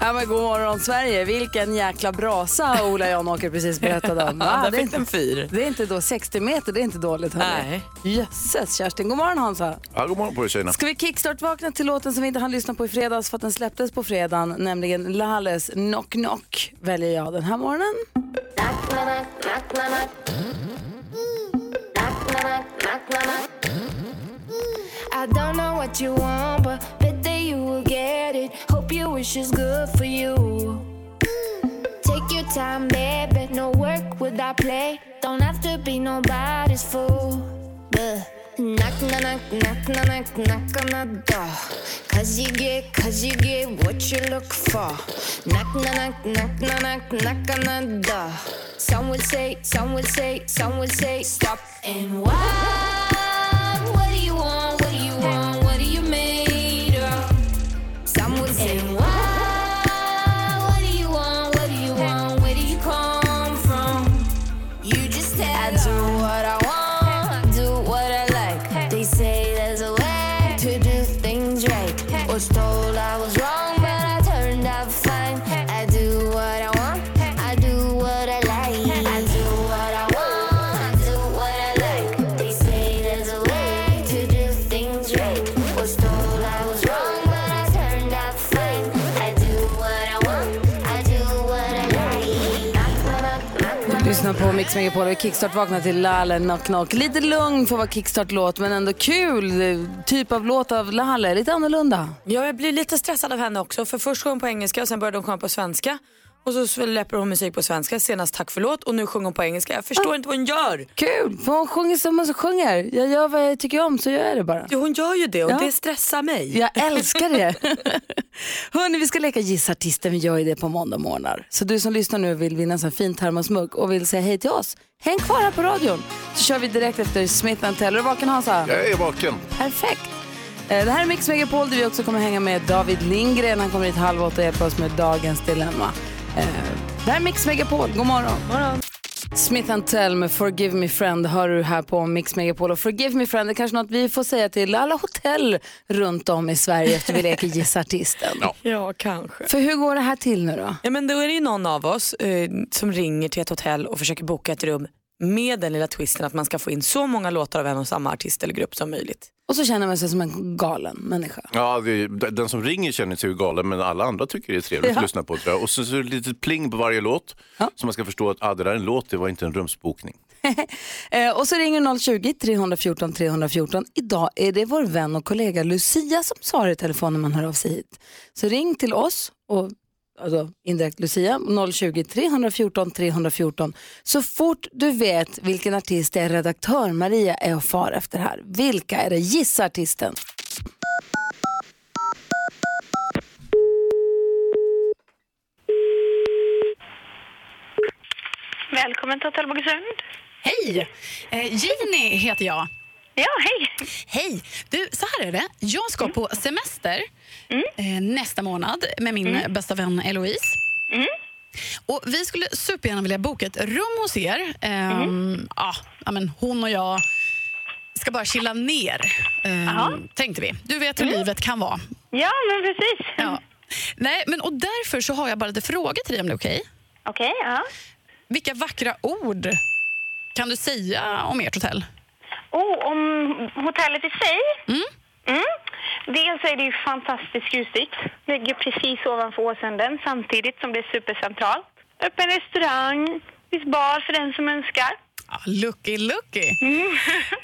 Ja, men god morgon Sverige, vilken jäkla brasa Ola Janåker precis berättade om. Va? Det, är inte, fyr. det är inte då 60 meter, det är inte dåligt hörni. Nej. Jösses Kerstin, god morgon Hansa. Ja, god morgon på er tjejerna. Ska vi kickstart-vakna till låten som vi inte hann lyssna på i fredags för att den släpptes på fredagen, nämligen Lales Knock Knock väljer jag den här morgonen. I don't know what you want, but you will get it. Hope your wish is good for you. Take your time, baby. No work without play. Don't have to be nobody's fool. But knock, knock, knock, knock, knock, on the door. Cause you get, cause you get what you look for. Knock, knock, knock, knock, knock, on the door. Some will say, some will say, some will say, stop. And why? What do you want? Mix Megapol och kickstart-vakna till Lale Knock Knock. Lite lugn för att vara kickstart-låt men ändå kul typ av låt av Lale, lite annorlunda. Ja, jag blir lite stressad av henne också. För först sjöng hon på engelska och sen började hon sjunga på svenska. Och så släpper hon musik på svenska, senast Tack för låt och nu sjunger hon på engelska. Jag förstår inte vad hon gör. Kul, för hon sjunger som hon sjunger. Jag gör vad jag tycker om så gör jag det bara. Jo, hon gör ju det och Ja. det stressar mig. Jag älskar det. Hörni, vi ska leka Gissa artisten. Vi gör ju det på måndag morgnar. Så du som lyssnar nu vill vinna en sån fin termosmugg och vill säga hej till oss, häng kvar här på radion. Så kör vi direkt efter Smith Tell. Är du vaken Hansa? Jag är vaken. Perfekt. Eh, Det här är Mix Megapol där vi också kommer hänga med David Lindgren. Han kommer hit halv åtta och hjälper oss med dagens dilemma. Eh, Det här är Mix Megapol. God morgon. morgon. Smith Tell med Forgive Me Friend hör du här på Mix Megapol. Och Forgive Me Friend är kanske något vi får säga till alla hotell runt om i Sverige efter vi leker Gissa Artisten. Ja. Ja, kanske. För hur går det här till nu då? Ja, men då är det ju någon av oss eh, som ringer till ett hotell och försöker boka ett rum med den lilla twisten att man ska få in så många låtar av en och samma artist eller grupp som möjligt. Och så känner man sig som en galen människa. Ja, det, den som ringer känner sig galen men alla andra tycker det är trevligt Ja. att lyssna på. Tror jag. Och så, så är det ett litet pling på varje låt Ja. så man ska förstå att ah, det där är en låt, det var inte en rumsbokning. Eh, och så ringer 020-314 314. Idag är det vår vän och kollega Lucia som svarar i telefon när man hör av sig hit. Så ring till oss och alltså indirekt Lucia 020-314 314 så fort du vet vilken artist det är redaktör Maria är och far efter här. Vilka är det? Gissa artisten. Välkommen till Hotell Bogesund. Hej! Eh, Jenny heter jag. Ja, hej. Hej! Du, så här är det. Jag ska på semester eh, nästa månad med min bästa vän Eloise. Och vi skulle supergärna vilja boka ett rum hos er. Ehm, ja, ja, men hon och jag ska bara chilla ner, ehm, tänkte vi. Du vet hur livet kan vara. Ja, men precis. Ja. Nej, men och därför så har jag bara lite frågor till dig om det är okej. Okej, ja. Vilka vackra ord kan du säga om ert hotell? Oh, om hotellet i sig? Mm. Mm. Dels är det ju fantastiskt ljusigt. Ligger precis ovanför Åsenden samtidigt som det är supercentralt. Öppen restaurang, finns bar för den som önskar. Ah, lucky, lucky.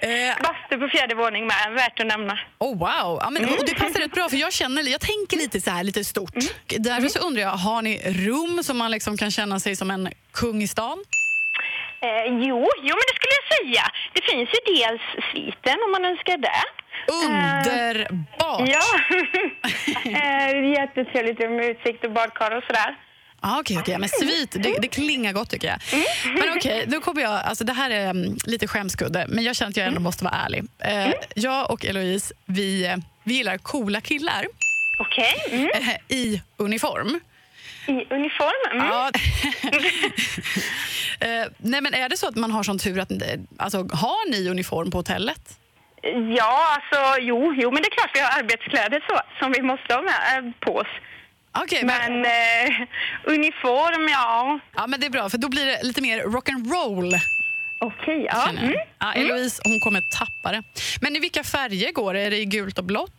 Eh, Bastu på fjärde våning med, värt att nämna. Oh, wow. Ja, men, och det passar rätt bra för jag känner, jag tänker lite så här lite stort. Därför så undrar jag, har ni rum som man liksom kan känna sig som en kung i stan? Eh, jo, jo, men det skulle jag säga. Det finns ju dels sviten om man önskar det. Underbart! Ja, eh, jättetrevligt rum med utsikt och badkar och sådär. Ah, okej, okej. Men svit, det, det klingar gott tycker jag. Men okej, då kommer jag, alltså det här är mm, lite skämskudde, men jag känner att jag ändå måste vara ärlig. Eh, jag och Eloise, vi, vi gillar coola killar Okej. Mm. eh, i uniform. I uniform? Mm. Ja. eh, nej, men är det så att man har sån tur att, alltså, har ni uniform på hotellet? Ja, alltså jo, jo, men det är klart vi har arbetskläder så, som vi måste ha med eh, på oss. Okej, Men eh, uniform, ja. Ja, men det är bra, för då blir det lite mer rock'n'roll. Okej, ja. känner jag. Mm. Ja, Eloise hon kommer tappa det. Men i vilka färger går det? Är det i gult och blått?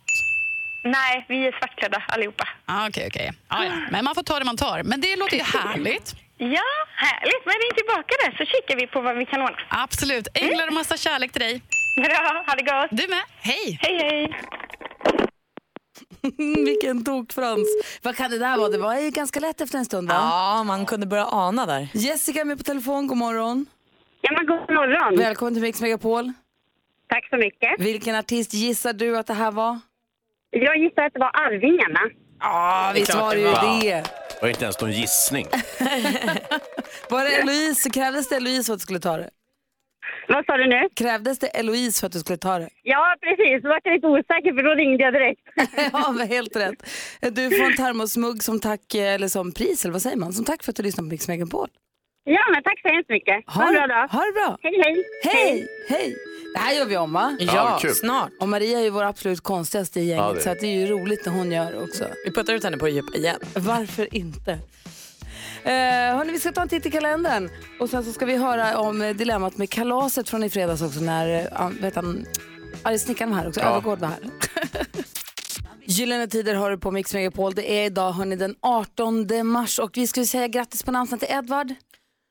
Nej, vi är svartklädda allihopa. Ah, Okej, okej. Ja, ja. Men man får ta det man tar. Men det låter ju härligt. Ja, härligt. Men ring tillbaka där så kikar vi på vad vi kan ordna. Absolut. Änglar och massa kärlek till dig. Bra, ha det gott. Du med. Hej! Hej, hej. Vilken tokfrans. Vad kan det där vara? Det var ju ganska lätt efter en stund va? Ja, man kunde börja ana där. Jessica är med på telefon, god morgon. Ja, men god morgon. Välkommen till Mix Megapol. Tack så mycket. Vilken artist gissar du att det här var? Jag gissar att det var Arvingarna. Ja, visst var det ju det. Det var inte ens någon gissning. Var det Eloise, krävdes det Eloise för att du skulle ta det? Vad sa du nu? Krävdes det Eloise för att du skulle ta det? Ja, precis. Då var jag lite osäker för då ringde jag direkt. ja, men helt rätt. Du får en termosmugg som tack, eller som pris, eller vad säger man? Som tack för att du lyssnar på Mix Megapol. Ja, men tack så hemskt mycket. Ha en bra dag. Ha det bra. Hej, hej. Hej, hej. Det här gör vi om va? Ja, kul. snart. Och Maria är ju vår absolut konstigaste i gänget Ja, så att det är ju roligt när hon gör också. Vi puttar ut henne på djup igen. Varför inte? Eh, hörni, vi ska ta en titt i kalendern och sen så ska vi höra om eh, dilemmat med kalaset från i fredags också när uh, vet han, arg snickaren var här också, Ja. Övergård var här. Gyllene tider har du på Mix Megapol. Det är idag hörni, den 18 mars och vi ska säga grattis på namnsdagen till Edvard.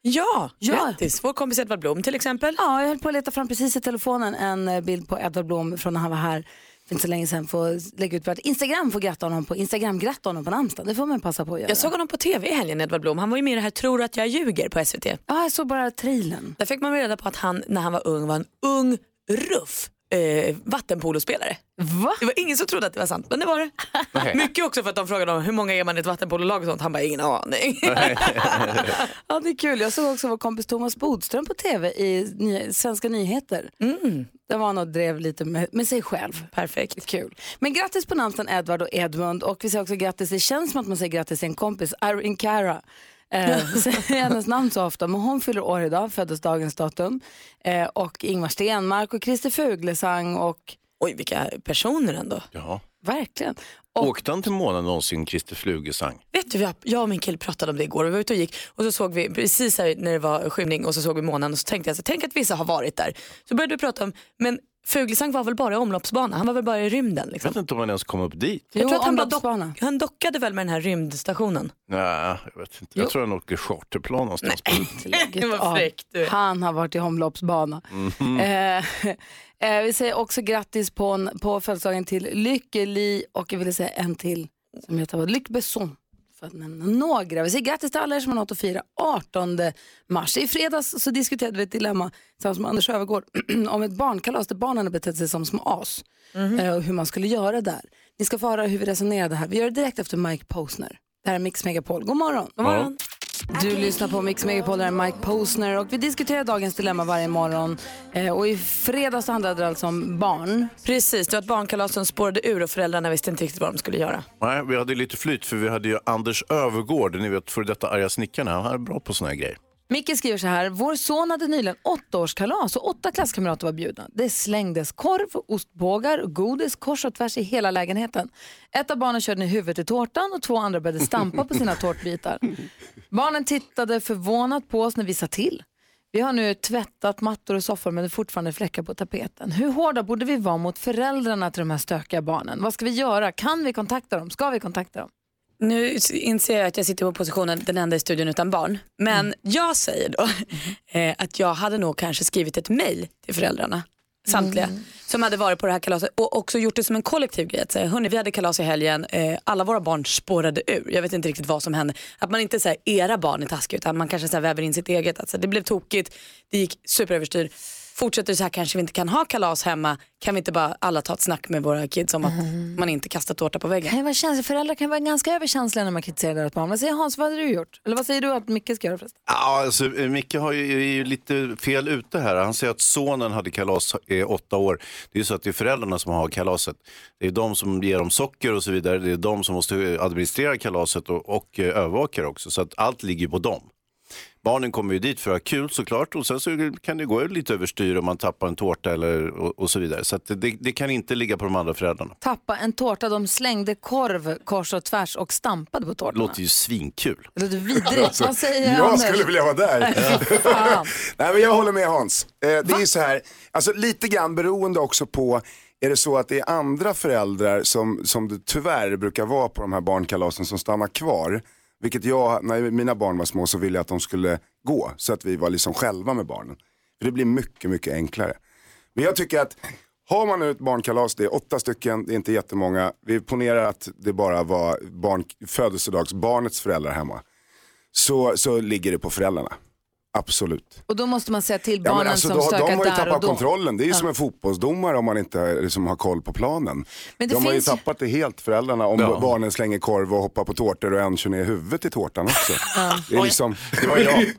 Ja, Ja. grattis. Vår kompis Edvard Blom till exempel. Ja, jag höll på att leta fram precis i telefonen en eh, bild på Edvard Blom från när han var här för inte så länge sedan. Får lägga ut på att Instagram får gratta honom på Instagram gratta honom på namnsdagen. Det får man passa på att göra. Jag såg honom på tv i helgen, Edvard Blom. Han var ju med i det här Tror att jag ljuger på SVT. Ja, jag såg bara trailern. Där fick man reda på att han när han var ung var en ung ruff eh, vattenpolospelare. Va? Det var ingen som trodde att det var sant, men det var det. Nej. Mycket också för att de frågade om hur många är man i ett vattenpololag och sånt. Han bara, ingen aning. Ja, det är kul. Jag såg också vår kompis Thomas Bodström på tv i ny Svenska nyheter. Mm. Där var han och drev lite med, med sig själv. Perfekt. Kul. Men grattis på namnsdagen Edvard och Edmund och vi säger också grattis, det känns som att man säger grattis till en kompis, Irene Cara. Eh, säger hennes namn så ofta, men hon fyller år idag, föddes dagens datum. Eh, och Ingmar Stenmark och Christer Fuglesang och Oj, vilka personer ändå. Ja. verkligen. Och, Åkte han till månen någonsin, Christer Flugesang? Vet du, jag- jag och min kille pratade om det igår. Vi var ute och gick och så såg vi precis här när det var skymning och så såg vi månen och så tänkte jag så, tänk att vissa har varit där. Så började vi prata om, men Fuglesang var väl bara i omloppsbana, han var väl bara i rymden. Jag Liksom. vet inte om han ens kom upp dit. jo, Jag tror att han, bara dock, han dockade väl med den här rymdstationen. Nej, jag vet inte. Jag tror han åker charterplan någonstans. Lägget Vad av. fräck du. Han har varit i omloppsbana. Eh, eh, vi säger också grattis på, på födelsedagen till Lykkeli och jag vill säga en till som heter Lyck Besson. För att nämna några. Vi säger grattis till alla er som har något att fira 18 mars. I fredags så diskuterade vi ett dilemma tillsammans med Anders Övergård om ett barnkalas där barnen har betett sig som små as. Eh, och hur man skulle göra där. Ni ska få höra hur vi resonerade här. Vi gör det direkt efter Mike Posner. Det här är Mix Megapol. God morgon. God morgon. Du lyssnar på Mix Megapol, där är Mike Posner och vi diskuterar dagens dilemma varje morgon. Eh, och i fredags handlade det alltså om barn. Precis, det var ett barnkalas som spårade ur och föräldrarna visste inte riktigt vad de skulle göra. Nej, vi hade lite flyt för vi hade ju Anders Övergård, ni vet för detta arga snickarna. Han är bra på såna här grejer. Micke skriver så här, vår son hade nyligen åttaårskalas och åtta klasskamrater var bjudna. Det slängdes korv, ostbågar och godis kors och tvärs i hela lägenheten. Ett av barnen körde ner huvudet i tårtan och två andra började stampa på sina tårtbitar. Barnen tittade förvånat på oss när vi sa till. Vi har nu tvättat mattor och soffor men det är fortfarande fläckar på tapeten. Hur hårda borde vi vara mot föräldrarna till de här stökiga barnen? Vad ska vi göra? Kan vi kontakta dem? Ska vi kontakta dem? Nu inser jag att jag sitter på positionen den enda i studion utan barn. Men jag säger då eh, att jag hade nog kanske skrivit ett mail till föräldrarna. Samtliga som hade varit på det här kalaset och också gjort det som en kollektiv grej. Att säga, hörni vi hade kalas i helgen, eh, alla våra barn spårade ur. Jag vet inte riktigt vad som hände. Att man inte säger era barn är taskiga utan man kanske så här, väver in sitt eget. Alltså, det blev tokigt, det gick superöverstyr. Fortsätter det så här kanske vi inte kan ha kalas hemma. Kan vi inte bara alla ta ett snack med våra kids om att Mm. man inte kastar tårta på väggen? Kan vara känsliga. Föräldrar kan vara ganska överkänsliga när man kritiserar deras barn. Vad säger Hans, vad hade du gjort? Eller vad säger du att Micke ska göra förresten? Ja, alltså, Micke har ju, är ju lite fel ute här. Han säger att sonen hade kalas i åtta år. Det är ju så att det är föräldrarna som har kalaset. Det är de som ger dem socker och så vidare. Det är de som måste administrera kalaset och, och eh, övervaka det också. Så att allt ligger på dem. Barnen kommer ju dit för att ha kul såklart och sen så kan det gå lite överstyr om man tappar en tårta eller, och, och så vidare. Så att det, det kan inte ligga på de andra föräldrarna. Tappa en tårta, de slängde korv kors och tvärs och stampade på Det tårtorna. låter ju svinkul. Det låter vidrigt. Alltså, vad säger jag Anders? skulle vilja vara där. Nej, men jag håller med Hans. Eh, det är så här, alltså, lite grann beroende också på, är det så att det är andra föräldrar som, som det tyvärr brukar vara på de här barnkalasen som stannar kvar. Vilket jag, när mina barn var små så ville jag att de skulle gå så att vi var liksom själva med barnen. För det blir mycket, mycket enklare. Men jag tycker att har man nu ett barnkalas, det är åtta stycken, det är inte jättemånga. Vi ponerar att det bara var barn, födelsedagsbarnets föräldrar hemma. Så, så ligger det på föräldrarna. Absolut. Och då måste man säga till Ja, barnen men alltså, som då, stökar de har ju där och tappat då. kontrollen. Det är ju Ja. som en fotbollsdomare om man inte liksom, har koll på planen. Men det de har ju finns- tappat det helt föräldrarna om Ja. barnen slänger korv och hoppar på tårtor och en kör ner huvudet i tårtan också. Det är liksom, Det var jag.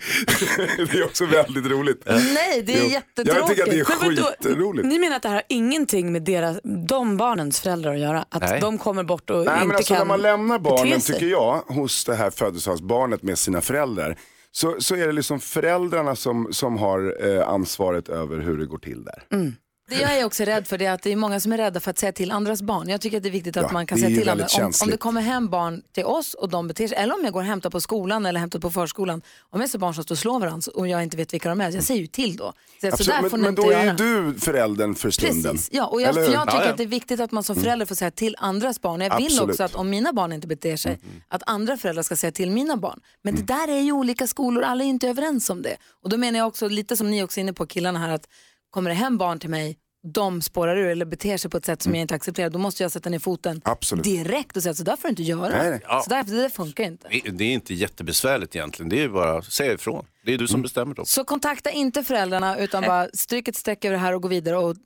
det är också väldigt roligt. Nej, det är Jo. jättetråkigt. Jag tycker att det är skitroligt. Ni menar att det här har ingenting med deras, de barnens föräldrar att göra? Att Nej. de kommer bort och Nej, inte men alltså, kan när man lämnar barnen tycker jag hos det här födelsedagsbarnet med sina föräldrar så, så är det liksom föräldrarna som, som har eh, ansvaret över hur det går till där. Mm. Det jag är också rädd för det är att det är många som är rädda för att säga till andras barn. Jag tycker att det är viktigt att Ja, man kan säga till andra. Om, om det kommer hem barn till oss och de beter sig, eller om jag går och hämtar på skolan eller hämtar på förskolan. Om jag ser barn som står och slår varandra och jag inte vet vilka de är, jag säger ju till då. Så, Absolut, där får men ni men inte då är ju du föräldern för stunden. Precis, ja. Och jag, jag tycker Ja, ja. att det är viktigt att man som förälder får säga till andras barn. Jag vill Absolut. också att om mina barn inte beter sig, att andra föräldrar ska säga till mina barn. Men det där är ju olika skolor, alla är inte överens om det. Och då menar jag också, lite som ni också är inne på killarna här, att kommer det hem barn till mig, de spårar ur eller beter sig på ett sätt som jag inte accepterar, då måste jag sätta ner foten Absolut. direkt och säga så där får du inte göra. Nej, nej. Ja. Så där, det funkar inte. Det- är inte jättebesvärligt egentligen. Det är bara att säga ifrån. Det är du som bestämmer då. Så kontakta inte föräldrarna utan bara stryk ett streck över det här och gå vidare. Och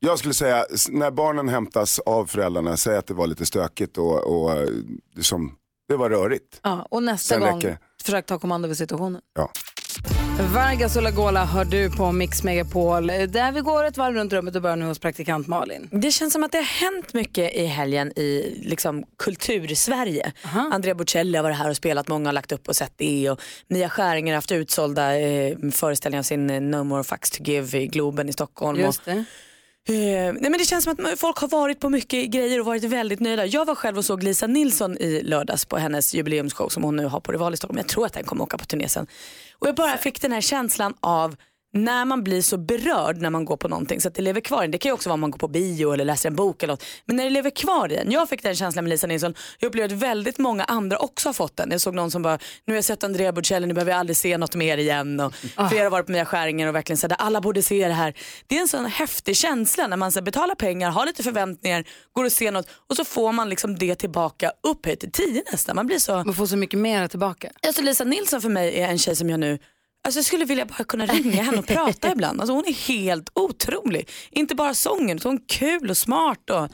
Jag skulle säga, när barnen hämtas av föräldrarna, säg att det var lite stökigt och, och eh, det, som, det var rörigt. Ja, och nästa Sen gång, räcker försök ta kommando över situationen. Ja. Vargas och Lagola hör du på Mix Megapol. Där vi går ett varv runt rummet och börjar nu hos praktikant Malin. Det känns som att det har hänt mycket i helgen i liksom, kultursverige. Andrea Bocelli har varit här och spelat, många har lagt upp och sett det. Och Mia Skäringer har haft utsålda eh, föreställningar av sin No More Fucks To Give i Globen i Stockholm. Och, Just det. Eh, nej men det känns som att folk har varit på mycket grejer och varit väldigt nöjda. Jag var själv och såg Lisa Nilsson i lördags på hennes jubileumsshow som hon nu har på Rival i Stockholm. Jag tror att den kommer åka på turné sen. Och jag bara fick den här känslan av när man blir så berörd när man går på någonting så att det lever kvar. Det kan ju också vara om man går på bio eller läser en bok eller något. Men när det lever kvar i en. Jag fick den känslan med Lisa Nilsson. Jag upplevde att väldigt många andra också har fått den. Jag såg någon som bara, nu har jag sett Andrea Bocelli, nu behöver jag aldrig se något mer igen. Och Flera har varit på Mia Skäringer och verkligen sagt alla borde se det här. Det är en sån häftig känsla när man så betalar pengar, har lite förväntningar, går och ser något och så får man liksom det tillbaka upphöjt till tio nästan. Man blir så... Man får så mycket mer tillbaka. Alltså Lisa Nilsson för mig är en tjej som jag nu Alltså jag skulle vilja bara kunna ringa henne och prata ibland. Alltså hon är helt otrolig. Inte bara sången, utan hon är kul och smart. Och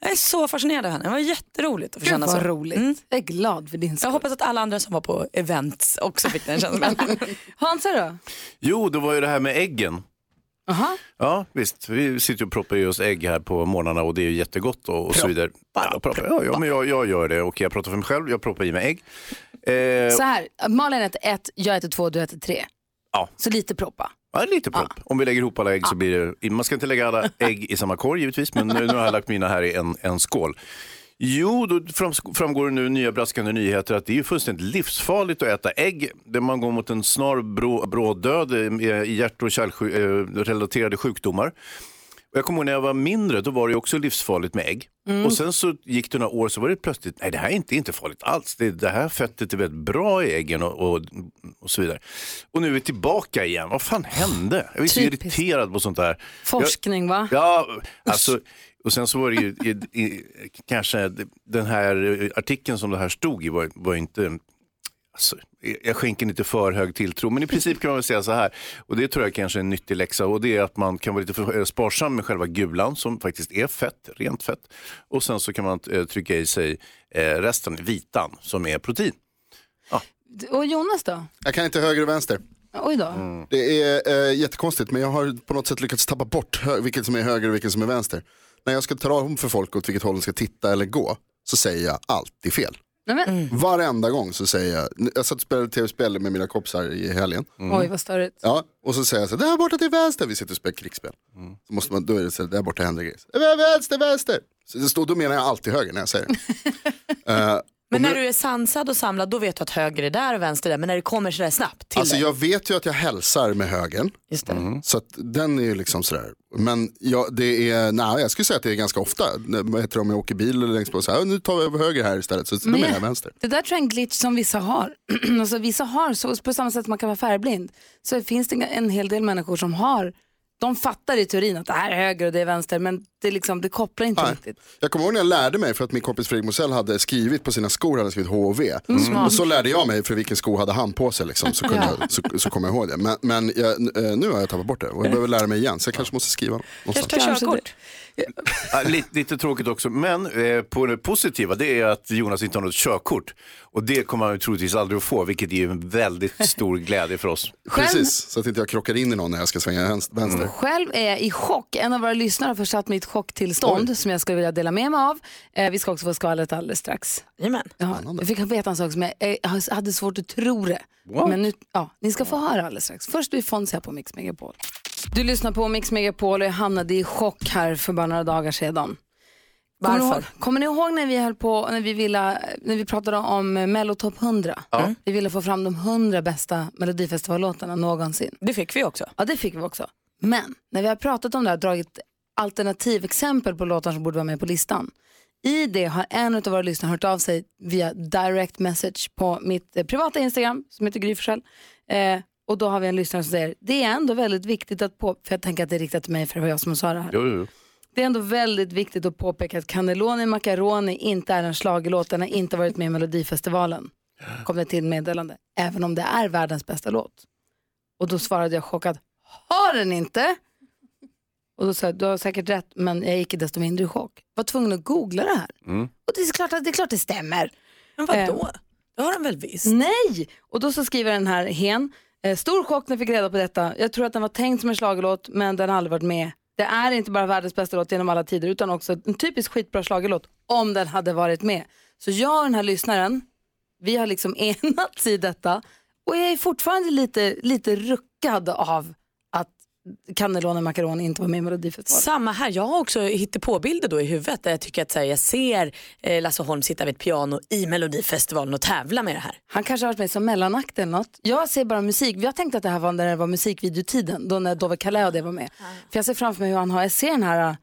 jag är så fascinerad av henne. Det var jätteroligt att få Gud känna så. roligt. Mm. Jag är glad för din skull. Jag hoppas att alla andra som var på events också fick den känslan. Hansa då? Jo, det var ju det här med äggen. Aha. Ja, visst. Vi sitter och proppar i oss ägg här på morgnarna och det är jättegott och, och så vidare. Ja, proppar. Ja, ja, men jag, jag gör det och jag pratar för mig själv. Jag proppar i mig ägg. Eh, Så här, Malin äter ett, jag äter två, du äter tre. Ja. Så lite proppa. Ja, lite propp. Om vi lägger ihop alla ägg så blir det, man ska inte lägga alla ägg i samma korg givetvis, men nu, nu har jag lagt mina här i en, en skål. Jo, då fram, framgår det nu nya braskande nyheter att det är fullständigt livsfarligt att äta ägg. Där man går mot en snar brå, bråddöd eh, i hjärt och kärlrelaterade sjukdomar. Och jag kommer ihåg när jag var mindre, då var det också livsfarligt med ägg. Mm. Och sen så gick det några år så var det plötsligt, nej det här är inte, inte farligt alls. Det, det här fettet är väldigt bra i äggen och, och, och så vidare. Och nu är vi tillbaka igen. Vad fan hände? Jag är så irriterad på sånt där. Forskning va? Ja, alltså, och sen så var det ju i, i, kanske den här artikeln som det här stod i var, var inte Alltså, jag skänker inte för hög tilltro, men i princip kan man väl säga så här. Och det tror jag kanske är en nyttig läxa och det är att man kan vara lite för, eh, sparsam med själva gulan som faktiskt är fett, rent fett. Och sen så kan man eh, trycka i sig eh, resten, vitan, som är protein. Och Jonas då? Jag kan inte höger och vänster. Oj då. Det är eh, jättekonstigt men jag har på något sätt lyckats tappa bort vilket som är höger och vilket som är vänster. När jag ska tala om för folk åt vilket håll de ska titta eller gå så säger jag alltid fel. Men, Varenda gång så säger jag, jag satt och spelade tv-spel med mina kompisar i helgen. Oj vad störigt. Ja, och så säger jag så här, där borta till vänster, vi sitter och spelar krigsspel. Så måste man, då är det så här, där borta händer grejer. "Äh, Vänster, vänster. Så det står, då menar jag alltid höger när jag säger det. Eh, Men när du är sansad och samlad då vet du att höger är där och vänster är där. Men när det kommer sådär snabbt till Alltså dig. jag vet ju att jag hälsar med högern. Just det. Så att den är ju liksom sådär. Men jag, det är, nej, jag skulle säga att det är ganska ofta. Vad heter det om jag åker bil eller längst på så här, nu tar vi över höger här istället. Så då Men- menar jag vänster. Det där tror jag är en glitch som vissa har. alltså, vissa har, så på samma sätt som man kan vara färgblind, så finns det en hel del människor som har, de fattar i teorin att det här är höger och det är vänster, men det, liksom, det kopplar inte Nej. riktigt. Jag kommer ihåg när jag lärde mig för att min kompis Fredrik Mosell hade skrivit på sina skor, hade skrivit HV. Mm. Och så lärde jag mig för vilken sko hade han på sig liksom, så, kunde jag, så, så kom jag ihåg det. Men, men jag, eh, nu har jag tappat bort det och jag behöver lära mig igen så jag kanske måste skriva någonstans. Kanske ta körkort. Ja, lite, lite tråkigt också, men eh, på det positiva det är att Jonas inte har något körkort. Och det kommer han troligtvis aldrig att få, vilket är en väldigt stor glädje för oss. Precis, så att inte jag krockar in i någon när jag ska svänga vänster. vänster. Själv är jag i chock. En av våra lyssnare har försatt ett chocktillstånd som jag skulle vilja dela med mig av. Eh, vi ska också få skvallret alldeles strax. Jajamän. Ja, jag fick veta en sak som jag, eh, jag hade svårt att tro det. Men nu, ja, ni ska få höra alldeles strax. Först blir Fonzie här på Mix Megapol. Du lyssnar på Mix Megapol och jag hamnade i chock här för bara några dagar sedan. Kommer ni, Varför? ihåg, kommer ni ihåg när vi höll på, när vi, ville, när vi pratade om Mello Top 100? Vi ville få fram de 100 bästa Melodifestivallåtarna någonsin. Det fick vi också. Ja, det fick vi också. Men när vi har pratat om det här dragit alternativexempel på låtar som borde vara med på listan. I det har en av våra lyssnare hört av sig via direct message på mitt eh, privata Instagram som heter Gry eh, Och då har vi en lyssnare som säger, det är ändå väldigt viktigt att på, för jag tänker att det är riktat till mig för det var jag som sa det här. Jo, jo. Det är ändå väldigt viktigt att påpeka att Cannelloni Macaroni inte är en schlagerlåt. Den har inte varit med i Melodifestivalen. Kom det till meddelande. Även om det är världens bästa låt. Och då svarade jag chockad. Har den inte? Och då sa jag, du har säkert rätt, men jag gick i desto mindre i chock. Var tvungen att googla det här. Mm. Och det är klart att det, är klart det stämmer. Men vadå? Det har de väl visst? Nej! Och då så skriver den här hen, eh, Eh, stor chock när jag fick reda på detta. Jag tror att den var tänkt som en schlagerlåt men den har aldrig varit med. Det är inte bara världens bästa låt genom alla tider utan också en typisk skitbra schlagerlåt om den hade varit med. Så jag och den här lyssnaren, vi har liksom enats i detta och jag är fortfarande lite, lite ruckad av Cannelloni Macaroni inte var med i Melodifestivalen. Samma här, jag har också hittepåbilder då i huvudet där jag tycker att här, jag ser eh, Lasse Holm sitta vid ett piano i Melodifestivalen och tävla med det här. Han kanske har varit med som mellanakt eller något. Jag ser bara musik. Jag tänkte att det här var när det var musikvideotiden, då när Dove Calais och det var med. För jag ser framför mig hur han har, jag ser den här,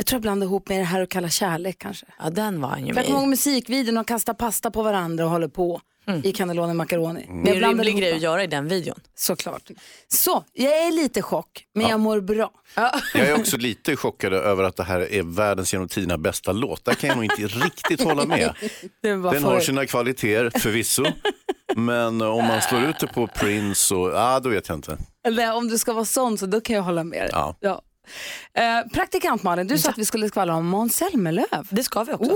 jag tror jag blandar ihop med det här och kalla kärlek kanske. Ja den var han ju För jag med kommer ihåg i. musikvideon och kastar pasta på varandra och håller på i Cannelloni Macaroni. Men Det är jag en rimlig grej att göra i den videon. Såklart. Så, jag är lite chock, men jag mår bra. Jag är också lite chockad över att det här är världens genom tiderna bästa låt. Där kan jag nog inte riktigt hålla med. Den för- har sina kvaliteter förvisso. Men om man slår ut det på Prince, och, ah, då vet jag inte. Eller om du ska vara sån så då kan jag hålla med dig. Ja. Ja. Eh, praktikant Malin, du sa att vi skulle skvallra om Måns Zelmerlöw. Det ska vi också.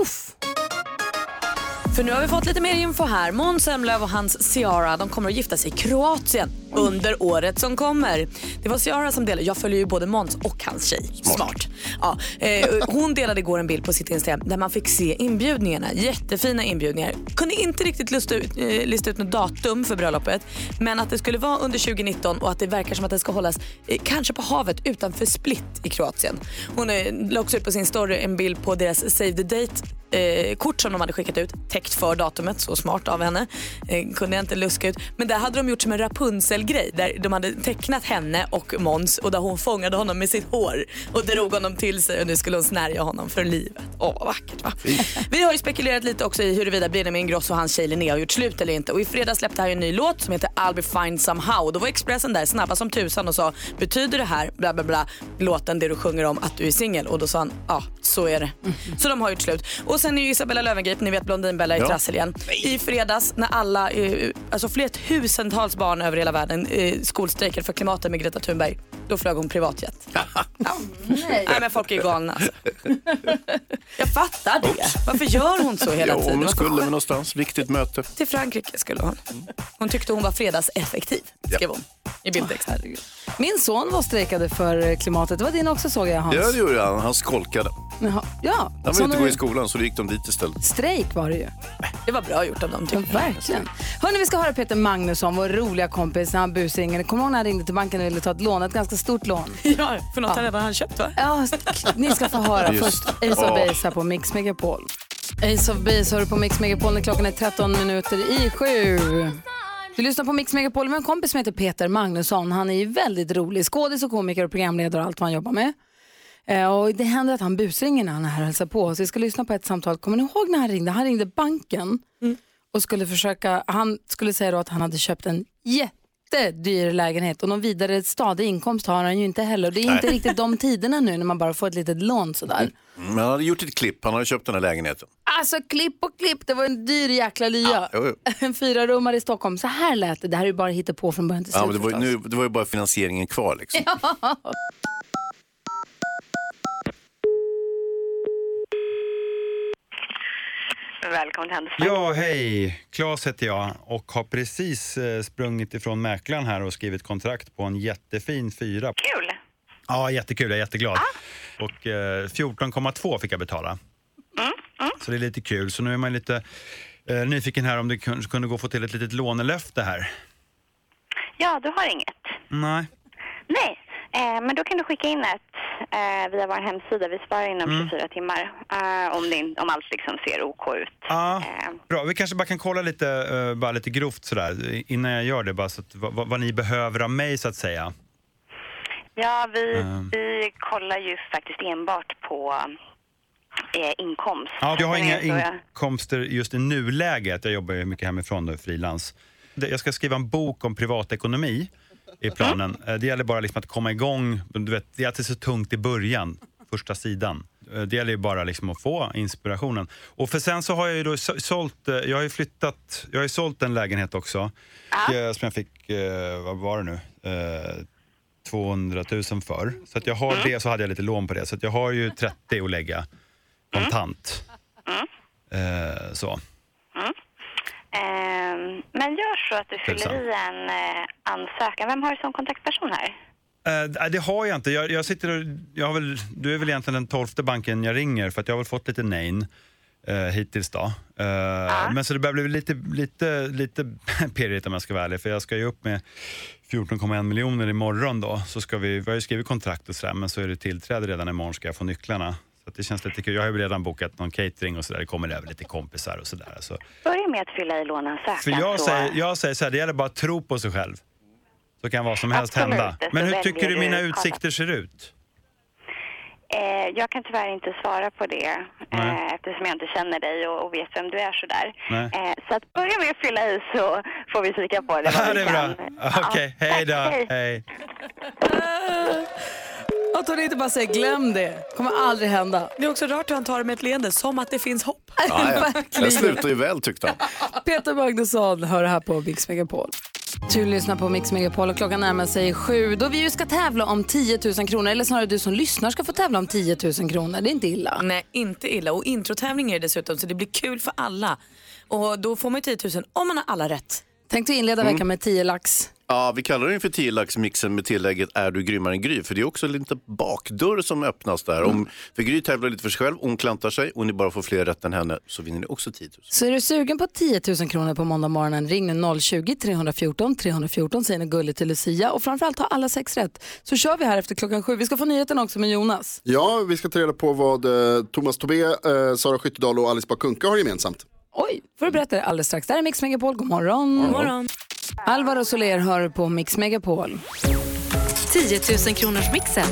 För nu har vi fått lite mer info här. Måns Zelmerlöw och hans Ciara de kommer att gifta sig i Kroatien under året som kommer. Det var Ciara som delade, jag följer ju både Måns och hans tjej. Smart. Ja, eh, hon delade igår en bild på sitt Instagram där man fick se inbjudningarna. Jättefina inbjudningar. Kunde inte riktigt lista ut, eh, lista ut något datum för bröllopet men att det skulle vara under 2019 och att det verkar som att det ska hållas eh, kanske på havet utanför Split i Kroatien. Hon eh, la också ut på sin story en bild på deras Save the Date eh, kort som de hade skickat ut, täckt för datumet, så smart av henne. Eh, kunde jag inte luska ut. Men där hade de gjort som en Rapunzel stilgrej där de hade tecknat henne och Måns och där hon fångade honom med sitt hår och drog honom till sig och nu skulle hon snärja honom för livet. Åh vad vackert va? Vi har ju spekulerat lite också i huruvida Benjamin Ingrosso och hans tjej Linnea har gjort slut eller inte och i fredags släppte han ju en ny låt som heter I'll be fine somehow. Då var Expressen där snabba som tusan och sa betyder det här bla bla bla låten det du sjunger om att du är singel och då sa han ja så är det. Så de har gjort slut. Och sen är ju Isabella Löwengrip, ni vet Blondinbella i Ja. trassel igen. I fredags när alla, eh, alltså fler tusentals barn över hela världen eh, skolstrejkade för klimatet med Greta Thunberg. Då flög hon privatjet. Nej. men folk är galna alltså. Jag fattar det. Varför gör hon så hela Ja, tiden? hon skulle väl någonstans, viktigt möte. till Frankrike skulle hon. Hon tyckte hon var fredagseffektiv, skrev hon i bildtexten. Min son var strejkade för eh, klimatet. Det var din också såg jag Hans. Ja, det gjorde han. Han skolkade. Jaha. Ja, Han ville såna- inte gå i skolan så då gick de dit istället. Strejk var det ju. Det var bra gjort av dem Ja, verkligen. Hörni, vi ska höra Peter Magnusson, vår roliga kompis, när han busringade. Kommer du ihåg när han ringde till banken och ville ta ett lån? Ett ganska stort lån. Ja, för något han redan hade köpt va? Ja, ni ska få höra Just. först Ace of Ja. Base här på Mix Megapol. Ace of Base har du på Mix Megapol när klockan är 13 minuter i sju. Du lyssnar på Mix Megapol med en kompis som heter Peter Magnusson. Han är ju väldigt rolig, skådis och komiker och programledare och allt vad han jobbar med. Eh, Och det händer att han busringer när han är här och hälsar på. Så vi ska lyssna på ett samtal. Kommer ni ihåg när han ringde? Han ringde banken och skulle försöka, han skulle säga då att han hade köpt en jättedyr lägenhet och någon vidare stadig inkomst har han ju inte heller. Det är inte Nej. riktigt de tiderna nu när man bara får ett litet lån sådär. Men han hade gjort ett klipp, han hade köpt den här lägenheten. Alltså klipp och klipp, det var en dyr jäkla lya. Jo. En fyra rummare i Stockholm. Så här lät det. Det här är ju bara hitta på från början till slut Ja, men det, var, ju- nu, det var ju bara finansieringen kvar liksom. Ja. Välkommen till Handels. Ja, hej. Claes heter jag och har precis eh, sprungit ifrån mäklaren här och skrivit kontrakt på en jättefin fyra. Kul! Ja, jättekul. Jag är jätteglad. Och eh, 14,2 fick jag betala. Så det är lite kul. Så nu är man lite eh, nyfiken här om det kun- kunde gå att få till ett litet lånelöfte här. Ja, du har inget. Nej. Nej, eh, men då kan du skicka in ett eh, via vår hemsida. Vi sparar inom Mm. 24 timmar eh, om, det, om allt liksom ser OK ut. Ja, bra. Vi kanske bara kan kolla lite, eh, bara lite grovt sådär innan jag gör det. Bara så att, vad, vad- ni behöver av mig så att säga. Ja, vi, Ehm. vi kollar ju faktiskt enbart på inkomst. Ja, jag har inga inkomster just i nuläget. Jag jobbar ju mycket hemifrån nu, frilans. Jag ska skriva en bok om privatekonomi i planen. Eh, Det gäller bara liksom att komma igång. Du vet, det är alltid så tungt i början, första sidan. Eh, Det gäller ju bara liksom att få inspirationen. Och för sen så har jag ju då så- sålt, eh, jag har ju flyttat, jag har ju sålt en lägenhet också. eh, Som jag fick, vad var det nu? Eh, 200 000 för. Så att jag har det, så hade jag lite lån på det. Så att jag har ju 30 att lägga kontant. Eh, så. Ehm, men gör så att du fyller i en eh, ansökan. Vem har du som kontaktperson här? Eh, det har jag inte. Jag, jag sitter och, jag har väl, du är väl egentligen den tolfte banken jag ringer för att jag har väl fått lite nej eh, hittills då. Eh, Men så det börjar bli lite, lite, lite pirrigt om jag ska vara ärlig för jag ska ju upp med 14,1 miljoner imorgon då. Så ska vi, vi har ju skrivit kontrakt och sådär men så är det tillträde redan imorgon ska jag få nycklarna. Så att det känns lite kul. Jag har ju redan bokat någon catering och sådär. Det kommer över lite kompisar och sådär. Så. Börja med att fylla i låneansökan. För jag så- säger, jag säger så här, det gäller bara att tro på sig själv. Så kan vad som helst Absolut, hända. så Men hur tycker du mina utsikter ser ut? Eh, jag kan tyvärr inte svara på det eh, Nej. eftersom jag inte känner dig och, och vet vem du är sådär. Nej. Eh, så att börja med att fylla i så får vi kika på det. Ja, det är bra. Okej, hej då. Hej. Att hon inte bara säger glöm det. kommer aldrig hända. Det är också rart hur han tar det med ett leende, som att det finns hopp. Ja, ja. Det slutar ju väl tyckte han. Peter Magnusson hör här på Mix Megapol. Du lyssnar på Mix Megapol och klockan närmar sig sju då vi ju ska tävla om 10 000 kronor. Eller snarare du som lyssnar ska få tävla om 10 000 kronor. Det är inte illa. Nej, inte illa. Och introtävling är det dessutom så det blir kul för alla. Och då får man ju 10 000 om man har alla rätt. Tänkte vi inleda Mm. veckan med 10 lax. Ja, vi kallar den för 10 laxmixen med tillägget Är du grymmare än Gry? För det är också en liten bakdörr som öppnas där. Om, för Gry tävlar lite för sig själv, hon klantar sig och ni bara får fler rätt än henne så vinner ni också 10 000. Så är du sugen på 10 000 kronor på måndag morgonen, ring nu 020-314 314 säger ni gulligt till Lucia och framförallt ha alla sex rätt. Så kör vi här efter klockan sju. Vi ska få nyheten också med Jonas. Ja, vi ska ta reda på vad eh, Thomas Tobé, eh, Sara Skyttedal och Alice Bakunka har gemensamt. Oj, får du berätta det alldeles strax. Det här är Mix Megapol, god morgon. God morgon. Alvaro Soler hör på Mix Megapol. 10 000 kronors mixen.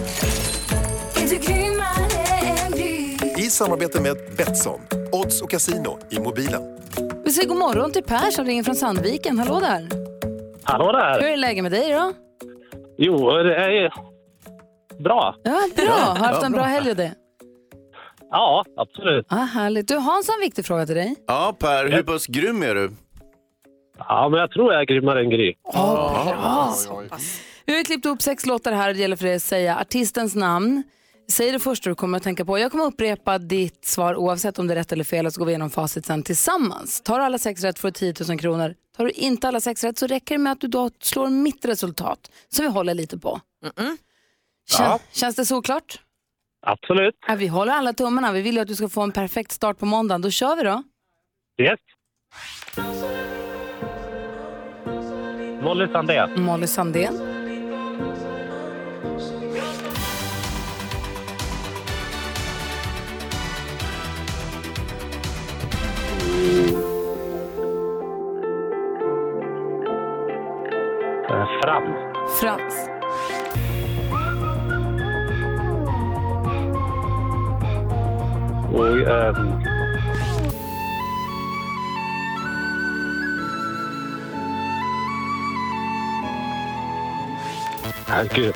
I samarbete med Betsson, odds och casino i mobilen. Vi säger god morgon till Per som ringer från Sandviken. Hallå där. Hallå där. Hur är läget med dig då? Jo, det är bra. Ja, bra. Har haft en bra helg och det? Ja, absolut. Ah, härligt. Du, Hans har en viktig fråga till dig. Ja, Per, hur pass grym är du? Ja, men jag tror jag är grymmare än Gry. bra. Vi har klippt ihop sex låtar här. Det gäller för dig att säga artistens namn. Säg det första du kommer att tänka på. Jag kommer upprepa ditt svar oavsett om det är rätt eller fel och så går vi igenom facit sen tillsammans. Tar du alla sex rätt får du 10 000 kronor. Tar du inte alla sex rätt så räcker det med att du då slår mitt resultat som vi håller lite på. Kän, Ja. Känns det såklart? Absolut. Ja, vi håller alla tummarna. Vi vill ju att du ska få en perfekt start på måndagen. Då kör vi då. Yes. Molly Sandén. Molly Sandén. Eh, Frans. Frans. Och, ehm, Herregud.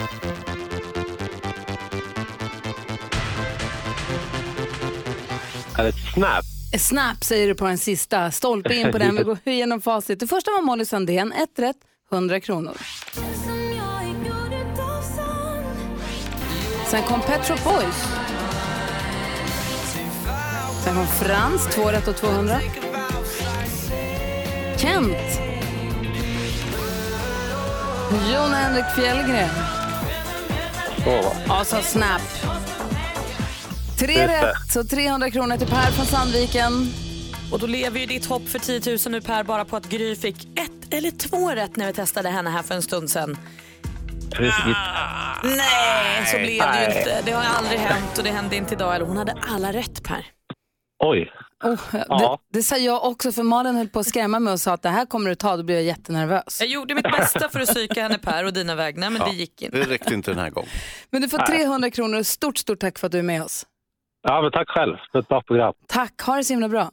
Är det Snap? Snap säger du på den sista. Stolpe in på den. Vi går igenom facit. Det första var Molly Sandén. Ett rätt, 100 kronor. Sen kom Pet Shop Boys. Sen kom Frans, två rätt och 200. Kent. Jon Henrik Fjällgren. Och så Snap. Tre rätt, så 300 kronor till Per från Sandviken. Och då lever ju ditt hopp för 10 000 nu Per bara på att Gry fick ett eller två rätt när vi testade henne här för en stund sedan. Precis. Nej, så blev det ju inte. Det har aldrig hänt och det hände inte idag. Eller hon hade alla rätt Per. Oj. Oh, Ja. det, det sa jag också, för Malin höll på att skrämma mig och sa att det här kommer du ta, då blir jag jättenervös. Jag gjorde mitt bästa för att psyka henne Per och dina vägnar men Ja, det gick inte. Det räckte inte den här gången. Men du får Nej. 300 kronor och stort, stort tack för att du är med oss. Ja, men tack själv för ett bra program. Tack, ha det så himla bra.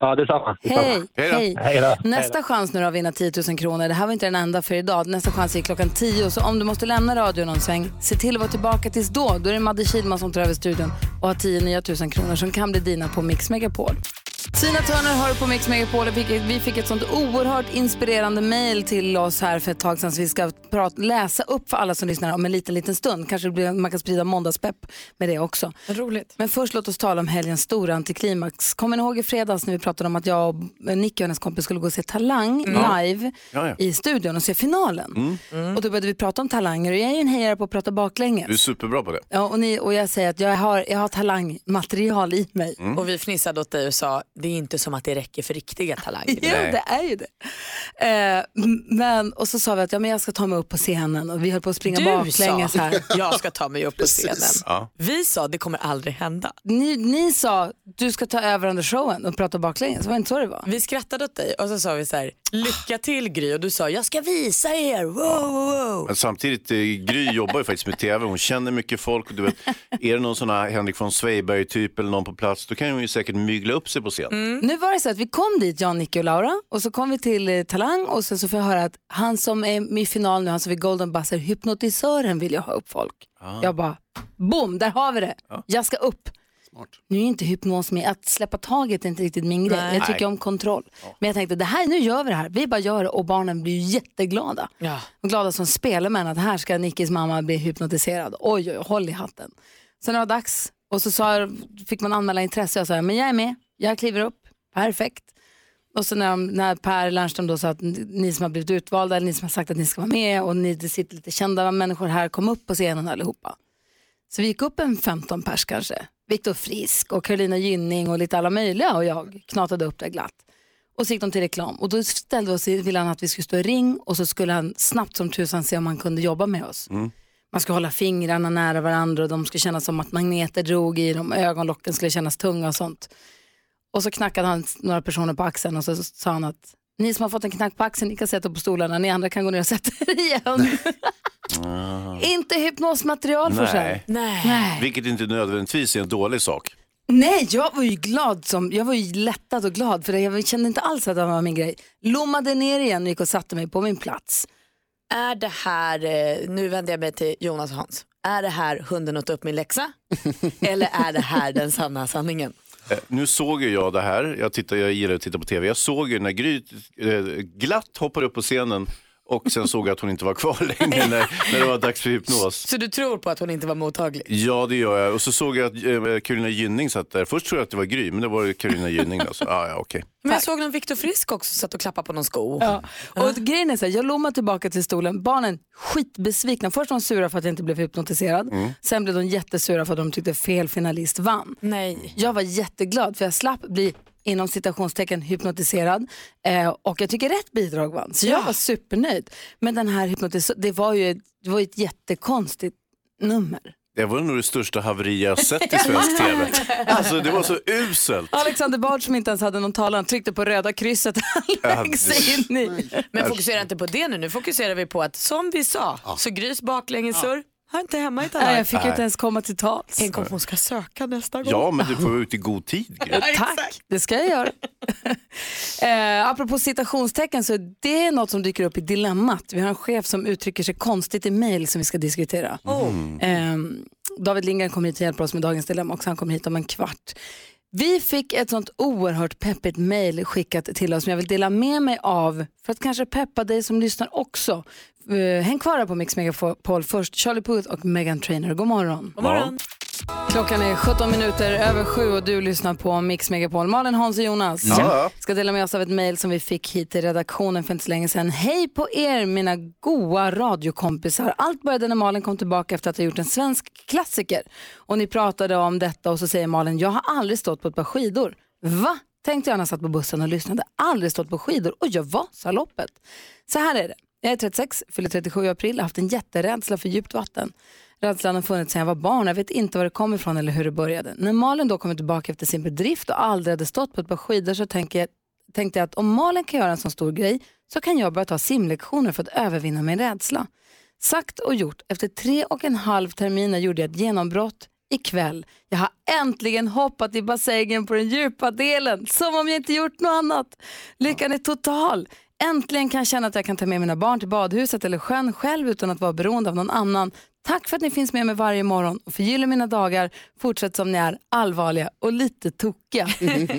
Ja, detsamma. Hej, detsamma. hej. Hej då. Nästa chans nu då att vinna 10 000 kronor. Det här var inte den enda för idag. Nästa chans är klockan 10. Så om du måste lämna radion någon sväng, se till att vara tillbaka tills då. Då är det Madde Kihlman som tar över studion och har 10 nya tusen kronor som kan bli dina på Mix Megapol. Tina Turner har på Mix Megapol. Vi fick, vi fick ett sånt oerhört inspirerande mejl till oss här för ett tag sedan så vi ska prata, läsa upp för alla som lyssnar om en liten, liten stund. Kanske blir, man kan sprida måndagspepp med det också. Roligt. Men först låt oss tala om helgens stora antiklimax. Kommer ni ihåg i fredags när vi pratade om att jag och Nicky och hennes kompis skulle gå och se Talang Mm. live Ja, ja. i studion och se finalen? Mm. Och då började vi prata om talanger och jag är ju en hejare på att prata baklänges. Du är superbra på det. Ja, och, ni, och jag säger att jag har, jag har talangmaterial i mig. Mm. Och vi fnissade åt dig och sa det är inte som att det räcker för riktiga talanger. Jo, det är ju det. Eh, men, och så sa vi att ja, men jag ska ta mig upp på scenen och vi höll på att springa Du baklänges sa här. jag ska ta mig upp på scenen. Ja. Vi sa det kommer aldrig hända. Ni, ni sa du ska ta över under showen och prata baklänges, var det inte så det var? Vi skrattade åt dig och så sa vi så här, lycka till Gry och du sa jag ska visa er. Wow, wow, wow. Men samtidigt, eh, Gry jobbar ju faktiskt med tv. Hon känner mycket folk. Och du vet, är det någon sån här Henrik von Zweigbergh-typ eller någon på plats, då kan hon ju säkert mygla upp sig på scen. Mm. Nu var det så att vi kom dit, jag, Nicky och Laura, och så kom vi till eh, Talang och sen så får jag höra att han som är med i final nu, han som är Golden Buzzer, hypnotisören vill jag ha upp folk. Ah. Jag bara, boom, där har vi det. Jag ska upp. Nu är inte hypnos med, att släppa taget är inte riktigt min grej. Nej. Jag tycker om kontroll. Men jag tänkte, det här, nu gör vi det här. Vi bara gör det och barnen blir jätteglada. Ja. Och glada som spelmän att här ska Nickis mamma bli hypnotiserad. Oj, oj, håll i hatten. Sen när det var dags och så sa, fick man anmäla intresse. Jag sa, men jag är med, jag kliver upp, perfekt. Och så när, när Per Lernström då sa att ni- ni som har blivit utvalda, eller ni som har sagt att ni ska vara med och ni det sitter lite kända människor här, kom upp på scenen allihopa. Så vi gick upp en 15 pers kanske. Viktor Frisk och Carolina Gynning och lite alla möjliga och jag knatade upp det glatt. Och så gick de till reklam och då ställde oss, ville han att vi skulle stå i ring och så skulle han snabbt som tusan se om han kunde jobba med oss. Man skulle hålla fingrarna nära varandra och de skulle kännas som att magneter drog i dem, ögonlocken skulle kännas tunga och sånt. Och så knackade han några personer på axeln och så sa han att Ni som har fått en knack på axeln, ni kan sätta på stolarna. Ni andra kan gå ner och sätta er igen. Inte hypnosmaterial för sig. Nej. Vilket inte nödvändigtvis är en dålig sak. Nej, jag var ju glad som, jag var ju lättad och glad för det. Jag kände inte alls att det var min grej. Lommade ner igen och gick och satte mig på min plats. Är det här, eh, nu vänder jag mig till Jonas och Hans, är det här hunden åt upp min läxa? Eller är det här den sanna sanningen? Eh, Nu såg ju jag det här, jag, tittar, jag gillar att titta på tv, jag såg ju när Gry eh, glatt hoppade upp på scenen och sen såg jag att hon inte var kvar längre när, när det var dags för hypnos. Så du tror på att hon inte var mottaglig? Ja det gör jag och så såg jag att eh, Carolina Gynning satt där. Först trodde jag att det var Gry men det var Carolina Gynning. Då, så, ah, ja, okej. Men jag såg någon Viktor Frisk också satt och klappade på någon sko. Ja. Och grejen är så här, jag lommar tillbaka till stolen. Barnen skitbesvikna. Först var de sura för att jag inte blev hypnotiserad. Mm. Sen blev de jättesura för att de tyckte fel finalist vann. Nej. Jag var jätteglad för jag slapp bli inom citationstecken hypnotiserad eh, och jag tycker rätt bidrag vann. Så jag var supernöjd. Men den här hypnotis det var ju det var ju ett jättekonstigt nummer. Det var nog det största haveri jag sett i svensk tv. Alltså det var så uselt. Alexander Bard som inte ens hade någon talan tryckte på röda krysset. Sig in i. Men fokusera inte på det nu, nu fokuserar vi på att som vi sa, så Grys baklängessurr hör inte hemma i. Nej, jag fick ju inte ens komma till tals. Tänk om hon ska söka nästa gång. Ja men du får vara ute i god tid. Tack, det ska jag göra. eh, apropå citationstecken så det är något som dyker upp i dilemmat. Vi har en chef som uttrycker sig konstigt i mejl som vi ska diskutera. Eh, David Lindgren kommer hit och hjälper oss med dagens dilemma också. Han kommer hit om en kvart. Vi fick ett sånt oerhört peppigt mejl skickat till oss som jag vill dela med mig av för att kanske peppa dig som lyssnar också. Uh, häng kvar här på Mix Megapol först. Charlie Puth och Megan Trainor. God morgon. God morgon. Klockan är 17 minuter över sju och du lyssnar på Mix Megapol. Malin, Hans och Jonas Ja. ska dela med oss av ett mejl som vi fick hit till redaktionen för inte så länge sedan. Hej på er mina goa radiokompisar. Allt började när Malin kom tillbaka efter att ha gjort en svensk klassiker. Och ni pratade om detta och så säger Malin, jag har aldrig stått på ett par skidor. Va? Tänkte jag när jag satt på bussen och lyssnade. Aldrig stått på skidor och jag Vasaloppet. Så här är det. Jag är 36, fyller 37 i april, har haft en jätterädsla för djupt vatten. Rädslan har funnits sedan jag var barn, jag vet inte var det kommer ifrån eller hur det började. När Malin då kommer tillbaka efter sin bedrift och aldrig hade stått på ett par skidor så tänkte jag, tänkte jag att om Malin kan göra en sån stor grej så kan jag börja ta simlektioner för att övervinna min rädsla. Sagt och gjort, efter tre och en halv terminer gjorde jag ett genombrott ikväll. Jag har äntligen hoppat i bassängen på den djupa delen, som om jag inte gjort något annat. Lyckan är total. Äntligen kan jag känna att jag kan ta med mina barn till badhuset eller sjön själv utan att vara beroende av någon annan. Tack för att ni finns med mig varje morgon och förgyller mina dagar. Fortsätt som ni är, allvarliga och lite tokiga.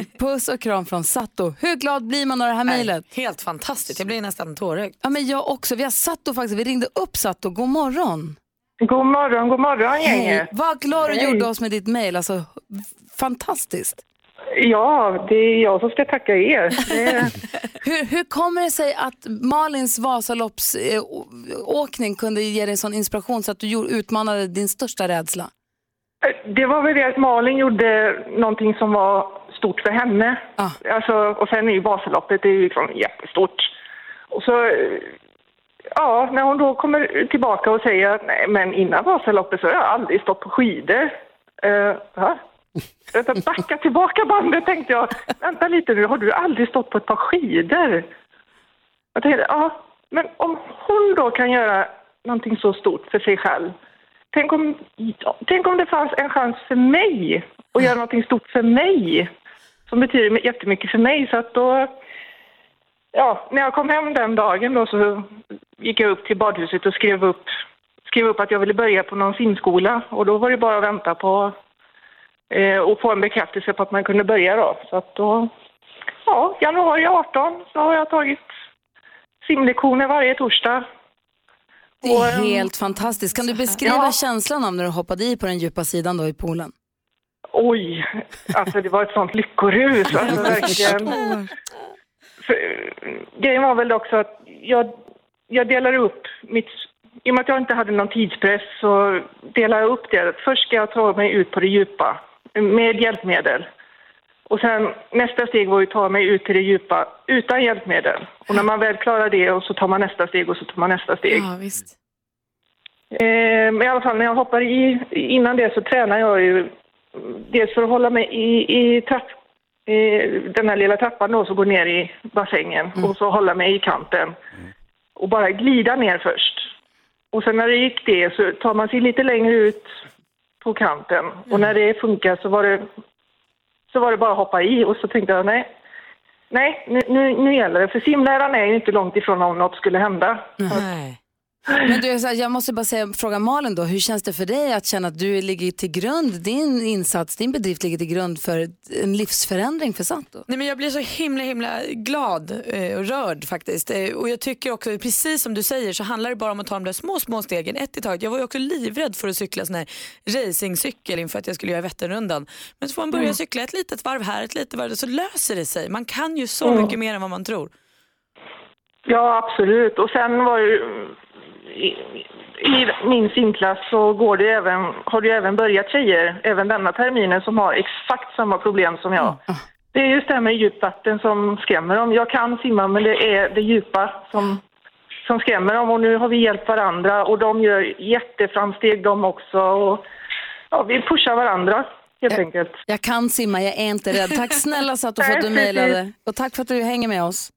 Puss och kram från Satto. Hur glad blir man av det här mejlet? Helt fantastiskt, jag blir nästan tårögd. Ja, men jag också. Vi har Satto faktiskt. Vi ringde upp Satto. God morgon. God morgon, god morgon gänget. Vad glad du Hej. gjorde oss med ditt mejl. Alltså, fantastiskt. Ja, det är jag som ska tacka er. Hur, hur kommer det sig att Malins Vasaloppsåkning kunde ge dig sån inspiration så att du utmanade din största rädsla? det var väl det att Malin gjorde någonting som var stort för henne. Alltså, och sen är ju Vasaloppet det är ju liksom jättestort. Och så, ja, när hon då kommer tillbaka och säger att nej, men innan Vasaloppet så har jag aldrig stått på skidor. Uh, Backa tillbaka bandet tänkte jag. Vänta lite nu, har du aldrig stått på ett par skidor? Jag tänkte, ja, men om hon då kan göra någonting så stort för sig själv. Tänk om, tänk om det fanns en chans för mig att göra någonting stort för mig. Som betyder jättemycket för mig. Så att då, ja, när jag kom hem den dagen då så gick jag upp till badhuset och skrev upp, skrev upp att jag ville börja på någon simskola. Och då var det bara att vänta på eh, och få en bekräftelse på att man kunde börja då. Så att då, ja, januari 18 så har jag tagit simlektioner varje torsdag. Det är Och, ehm, helt fantastiskt. Kan du beskriva Ja. känslan av när du hoppade i på den djupa sidan då i poolen? Oj, alltså det var ett sånt lyckorus. Alltså, verkligen. För, grejen var väl också att jag, jag delar upp mitt... I och med att jag inte hade någon tidspress så delar jag upp det. Först ska jag ta mig ut på det djupa med hjälpmedel. Och sen nästa steg var ju att ta mig ut till det djupa utan hjälpmedel. Och när man väl klarar det och så tar man nästa steg och så tar man nästa steg. Ja, visst. Eh, men i alla fall när jag hoppar i, innan det så tränar jag ju dels för att hålla mig i, i trapp, eh, den här lilla trappan då som går ner i bassängen och så hålla mig i kanten och bara glida ner först. Och sen när det gick det så tar man sig lite längre ut på kanten. Och när det funkar så var det, så var det bara att hoppa i. Och så tänkte jag nej, nej nu, nu, nu gäller det. För simläraren är ju inte långt ifrån om något skulle hända. Men du, här, jag måste bara säga, fråga Malin då, hur känns det för dig att känna att du ligger till grund, din insats, din bedrift ligger till grund för en livsförändring för Sato? Nej, men jag blir så himla himla glad eh, och rörd faktiskt. Eh, och jag tycker också, precis som du säger, så handlar det bara om att ta de där små, små stegen ett i taget. Jag var ju också livrädd för att cykla sån här racingcykel inför att jag skulle göra Vätternrundan. Men så får man börja Mm. cykla ett litet varv här, ett litet varv så löser det sig. Man kan ju så Mm. mycket mer än vad man tror. Ja, absolut. Och sen var ju i, i min simklass så går det även, har det ju även börjat tjejer, även denna terminen, som har exakt samma problem som jag. Det är just det här med djupvatten som skrämmer dem. Jag kan simma, men det är det djupa som, som skrämmer dem. Och nu har vi hjälpt varandra och de gör jätteframsteg de också. Och, ja, vi pushar varandra, helt enkelt. Jag kan simma, jag är inte rädd. Tack snälla för att du mejlade och tack för att du hänger med oss.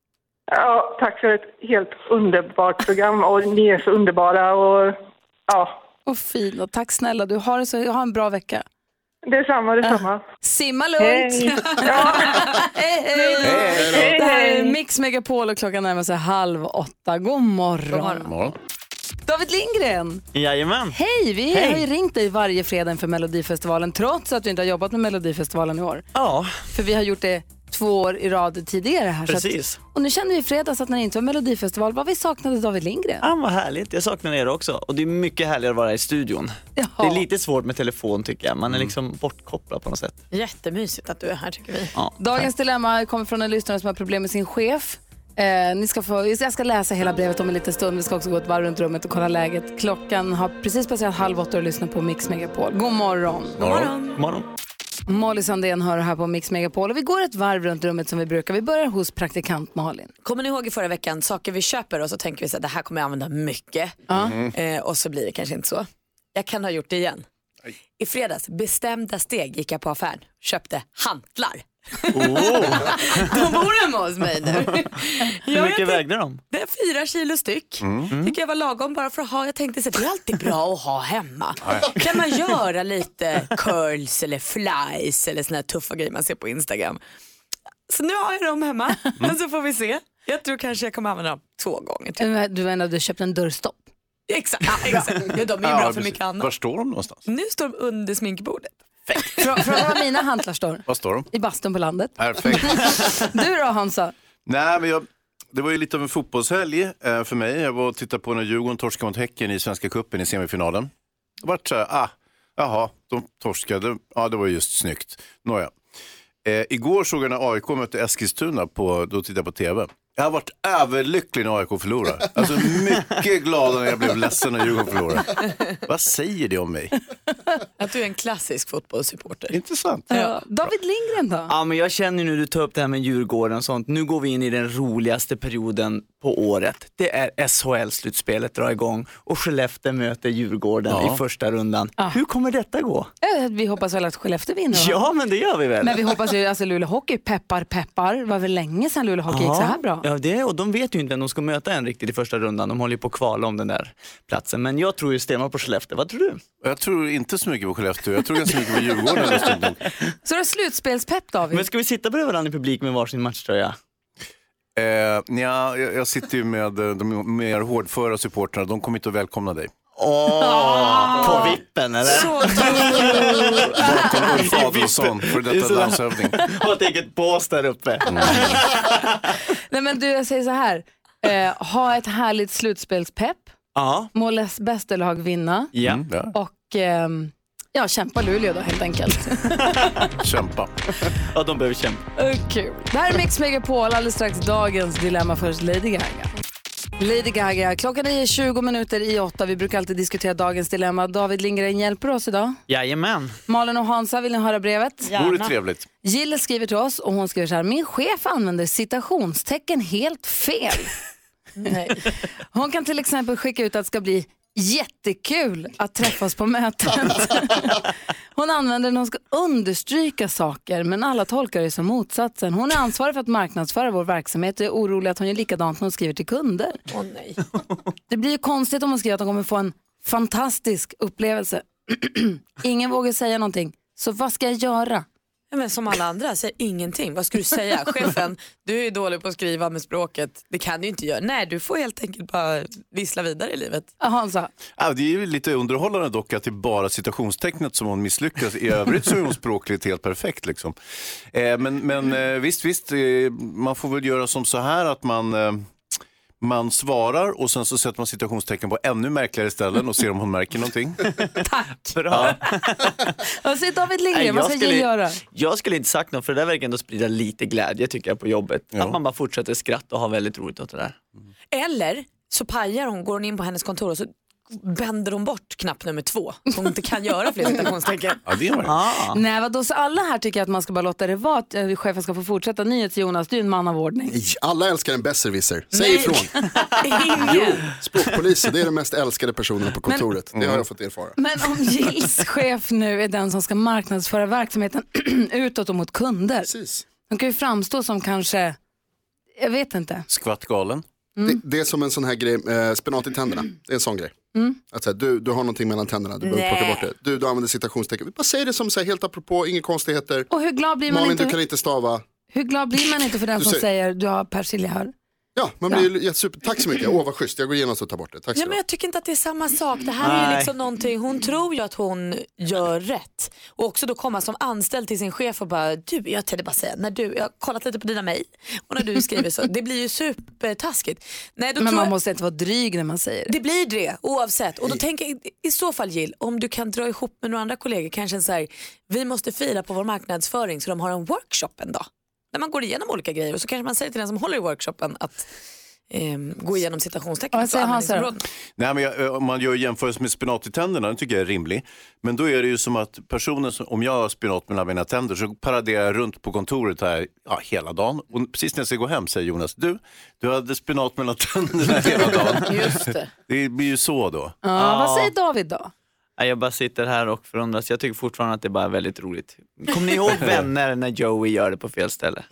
Ja, tack för ett helt underbart program och ni är så underbara och ja. Och fin och tack snälla, du så, ha en bra vecka. Detsamma, detsamma. Simma lugnt! Hej. hej, hej. Hej, Det här är hej. Mix Megapol och klockan närmar sig halv åtta. God morgon. David Lindgren, Jajamän. hej! Vi Hej. har ju ringt dig varje fredag inför Melodifestivalen trots att du inte har jobbat med Melodifestivalen i år. Ja. För vi har gjort det två år i rad tidigare här. så Precis. Att, och nu kände vi i fredags att när det inte var Melodifestival var vi saknade David Lindgren. Ja, vad härligt. Jag saknar er också. Och det är mycket härligare att vara i studion. Det är lite svårt med telefon tycker jag. Man är liksom bortkopplad på något sätt. Jättemysigt att du är här tycker vi. Ja. Dagens dilemma kommer från en lyssnare som har problem med sin chef. Eh, ni ska få, jag ska läsa hela brevet om en liten stund. Vi ska också gå ett varv runt rummet och kolla läget. Klockan har precis passerat halv åtta och lyssnar på Mix Megapol. God morgon. God morgon. God morgon. Molly Sandén hör här på Mix Megapol och vi går ett varv runt rummet som vi brukar. Vi börjar hos praktikant Malin. Kommer ni ihåg i förra veckan, saker vi köper och så tänker vi så här, det här kommer jag använda mycket. Ja. Eh, och så blir det kanske inte så. Jag kan ha gjort det igen. I fredags, bestämda steg, gick jag på affären, köpte hantlar. De bor hemma hos mig nu. Hur mycket vägde de? Det är fyra kilo styck. Mm. Tycker jag var lagom bara för att ha. Jag tänkte så här, det är alltid bra att ha hemma. Kan man göra lite curls eller flies eller såna här tuffa grejer man ser på Instagram. Så nu har jag dem hemma, men så får vi se. Jag tror kanske jag kommer använda dem två gånger till. Du menar du köpte en dörrstopp? Exakt, ja, exakt. Ja, de är ju bra för mycket annat. Var står de någonstans? Nu står de under sminkbordet. Fråga var mina hantlar står. Var står de? I bastun på landet. Perfekt. Du då Hansa? Nej, men jag, det var ju lite av en fotbollshelg eh, för mig. Jag var och tittade på när Djurgården torskade mot Häcken i Svenska Cupen i semifinalen. Det vart så här, ah, jaha, de torskade. Ja, det var just snyggt. Nåja. Eh, igår såg jag när AIK mötte Eskilstuna, på, då tittade jag på TV. Jag har varit överlycklig när AIK förlorar. Alltså mycket glad när jag blev ledsen när Djurgården förlorade. Vad säger det om mig? Att du är en klassisk fotbollssupporter. Intressant. Ja. David Lindgren då? Ja, men jag känner nu du tar upp det här med Djurgården och sånt. Nu går vi in i den roligaste perioden på året. Det är SHL-slutspelet drar igång och Skellefteå möter Djurgården Ja. i första rundan. Hur kommer detta gå? Eh, Vi hoppas väl att Skellefteå vinner va? Ja, men det gör vi väl. Men vi hoppas ju, alltså Luleå Hockey, peppar peppar. Det var väl länge sedan Luleå Hockey gick så här bra? Ja, det, och de vet ju inte vem de ska möta än riktigt i första rundan. De håller ju på att kvala om den där platsen. Men jag tror ju stenhårt på Skellefteå. Vad tror du? Jag tror inte så mycket på Skellefteå. Jag tror ganska mycket på Djurgården. Så du har slutspelspepp David? Men ska vi sitta bredvid varandra i publik med varsin matchtröja? Eh, nja, jag, jag sitter ju med eh, de mer hårdföra supportrarna. De kommer inte att välkomna dig. Åh, på vippen eller? Så Bakom Ulf Adelsohn, för detta landshövding. Har ett eget bås där uppe. Nej men du, jag säger så här. Eh, ha ett härligt slutspelspepp. Ja. Må bästa lag vinna. Ja. Mm, ja. Och ehm, ja, kämpa Luleå då helt enkelt. Kämpa. ja, de behöver kämpa. Eh, Kul. Det här är Mix Megapol, alldeles strax dagens dilemma först Lady Gaga. Lady Gaga, klockan är 20 minuter i åtta. Vi brukar alltid diskutera dagens dilemma. David Lindgren hjälper oss idag. Jajamän. Malin och Hansa, vill ni höra brevet? Vore trevligt. Jill skriver till oss och hon skriver så här. Min chef använder citationstecken helt fel. Nej. Hon kan till exempel skicka ut att det ska bli jättekul att träffas på mötet. Hon använder när hon ska understryka saker, men alla tolkar det som motsatsen. Hon är ansvarig för att marknadsföra vår verksamhet och är orolig att hon gör likadant när hon skriver till kunder. Åh nej. Det blir ju konstigt om hon skriver att hon kommer få en fantastisk upplevelse. Ingen vågar säga någonting, så vad ska jag göra? Men som alla andra, säg ingenting. Vad ska du säga? Chefen, du är dålig på att skriva med språket. Det kan du inte göra. Nej, du får helt enkelt bara vissla vidare i livet. Hansa? Ja, det är ju lite underhållande dock att det är bara citationstecknet som hon misslyckas. I övrigt så är hon språkligt helt perfekt. Liksom. Eh, men men eh, visst, visst, eh, man får väl göra som så här att man eh, man svarar och sen så sätter man citationstecken på ännu märkligare ställen och ser om hon märker någonting. Bra. Vad säger David Lindgren? Vad ska Jill göra? jag skulle inte sagt något för det där verkar ändå sprida lite glädje tycker jag på jobbet. Att man bara fortsätter skratta och ha väldigt roligt åt det där. Eller så pajar hon, går hon in på hennes kontor och så vänder hon bort knapp nummer två så hon inte kan göra fler citationstecken. Ja, det var Ah. Nej, vadå, så alla här tycker att man ska bara låta det vara att eh, chefen ska få fortsätta. NyhetsJonas, du är en man av ordning. Alla älskar en besserwisser. Säg Nej. ifrån. Jo, språkpoliser, det är de mest älskade personerna på kontoret. Det har jag fått erfara. Men om Gills chef nu är den som ska marknadsföra verksamheten utåt och mot kunder. De kan ju framstå som kanske, jag vet inte. Skvattgalen. Det, det är som en sån här grej, eh, spenat i tänderna. Det är en sån grej. Mm. Att, så här, du, du har någonting mellan tänderna, du behöver plocka bort det. Du, du använder citationstecken. Bara säg det som så här, helt apropå, inga konstigheter. Och hur glad blir man Malin, inte? du kan inte stava. Hur glad blir man inte för den Du som säger- säger du har persilja här? Ja, man blir ju jättesuper. Tack så mycket. Åh, vad schysst. Jag går igenom och tar bort det. Tack Ja, men jag tycker inte att det är samma sak. Det här är Nej. liksom någonting, hon tror ju att hon gör rätt. Och också då komma som anställd till sin chef och bara, du jag tänkte bara säga, när du, jag har kollat lite på dina mejl och när du skriver så, det blir ju supertaskigt. Nej, då Men tror man jag- måste inte vara dryg när man säger det. Det blir det oavsett. Och då tänker jag i så fall Jill, om du kan dra ihop med några andra kollegor, kanske en så här, vi måste fila på vår marknadsföring så de har en workshop en dag. Där man går igenom olika grejer och så kanske man säger till den som håller i workshopen att ehm, gå igenom citationstecken. Då? användningsområden. Nej, men jag, om man gör jämförelse med spenat i tänderna, den tycker jag är rimlig. Men då är det ju som att personen, som, om jag har spenat mellan mina tänder så paraderar jag runt på kontoret här ja, hela dagen. Och precis när jag ska gå hem säger Jonas, du, du hade spenat mellan tänderna hela dagen. Just det. Det blir ju så då. Ja, Vad säger David då? Jag bara sitter här och förundras. Jag tycker fortfarande att det bara är väldigt roligt. Kommer ni ihåg vänner när Joey gör det på fel ställe?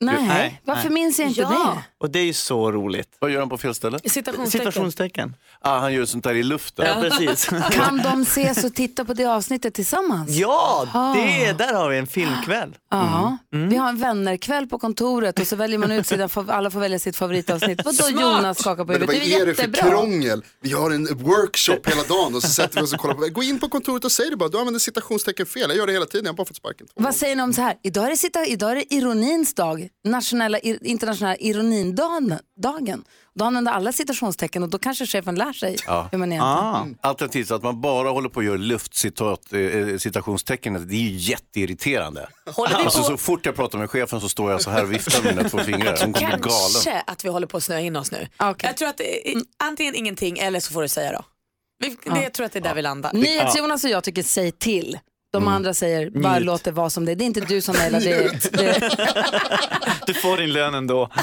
Nej, Nej, varför nej. minns jag inte det? Och det är ju så roligt. Vad gör han på fel ställe? Citationstecken. Citationstecken. Ah, han gör sånt där i luften. Ja, precis. Kan de ses och titta på det avsnittet tillsammans? Ja, Ah. det, där har vi en filmkväll. Ja, Mm. vi har en vännerkväll på kontoret och så väljer man ut sina, alla får välja sitt favoritavsnitt. Vadå Smart! Jonas skakar på huvudet? vad Det är det för jättebra. krångel? Vi har en workshop hela dagen och så sätter vi oss och kollar på Gå in på kontoret och säg det bara, du använder citationstecken fel. Jag gör det hela tiden, jag har bara fått sparken. Vad säger ni om så här? Idag är det, sitta, idag är det ironins dag, nationella, internationella ironindagen. Dagen. Då använder alla citationstecken och då kanske chefen lär sig Ja. hur man Ah. egentligen... Alternativt att man bara håller på att göra luftcitat, eh, citationstecken, det är ju jätteirriterande. Håller vi Alltså, på- så fort jag pratar med chefen så står jag så här och viftar med mina två fingrar. Hon kommer bli galen. Kanske att vi håller på att snöa in oss nu. Jag tror att det är, antingen ingenting eller så får du säga då. Vi, det, jag tror att det är där vi landar. NyhetsJonas och jag tycker säg till. De Mm. andra säger bara Njut. låt det vara som det är. Det är inte du som mejlar. Det det, Du får din lön ändå.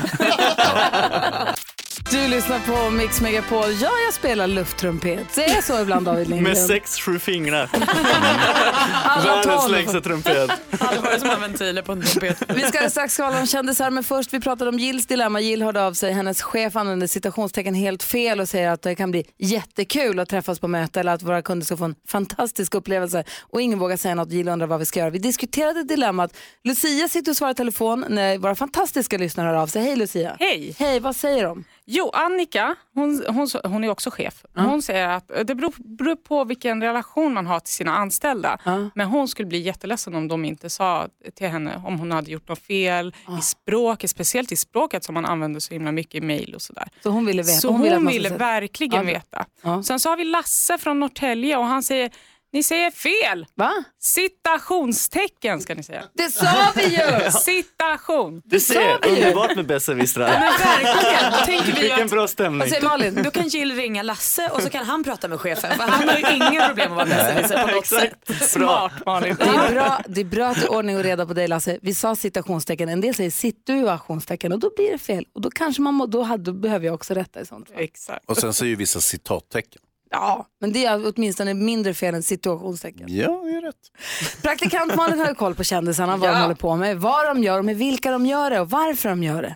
du lyssnar på Mix Megapol. Ja, jag spelar lufttrumpet. Det är så ibland David Lindgren. Med sex, sju fingrar. Världens längsta trumpet. Alla har som har ventiler på en trumpet. Vi ska strax skvallra om kändisar, men först vi pratade om Jills dilemma. Jill hörde av sig, hennes chef använder citationstecken helt fel och säger att det kan bli jättekul att träffas på möte eller att våra kunder ska få en fantastisk upplevelse. Och ingen vågar säga något, Jill undrar vad vi ska göra. Vi diskuterade dilemmat. Lucia sitter och svarar i telefon när våra fantastiska lyssnare hör av sig. Hej Lucia. Hej. Hej, vad säger de? Jo, Annika, hon, hon, hon är också chef. Hon säger att det beror, beror på vilken relation man har till sina anställda. Men hon skulle bli jätteledsen om de inte sa till henne om hon hade gjort något fel i språket, speciellt i språket som man använder så himla mycket i mail och sådär. Så hon ville veta? Så hon hon, ville ville verkligen veta. Sen så har vi Lasse från Norrtälje och han säger ni säger fel! Va? Citationstecken ska ni säga. Det sa vi ju! Citation! Du ser, underbart med besserwissrar. Men verkligen, då tänker vi Vilken att- bra stämning. Säger Malin? Då kan Jill ringa Lasse och så kan han prata med chefen. För han har ju inga problem att vara besserwisser på något sätt. Smart Malin. Det är, bra, det är bra att det är ordning och reda på dig Lasse. Vi sa citationstecken, en del säger situationstecken och då blir det fel. Och då kanske man må, då, hade, då behöver jag också rätta i sånt fall. Exakt. Och sen är ju vissa citattecken. Ja, men det är åtminstone mindre fel än situationstecken. Ja, det är rätt. Praktikant Malin har ju koll på kändisarna, vad de Ja. håller på med, vad de gör och med vilka de gör det och varför de gör det.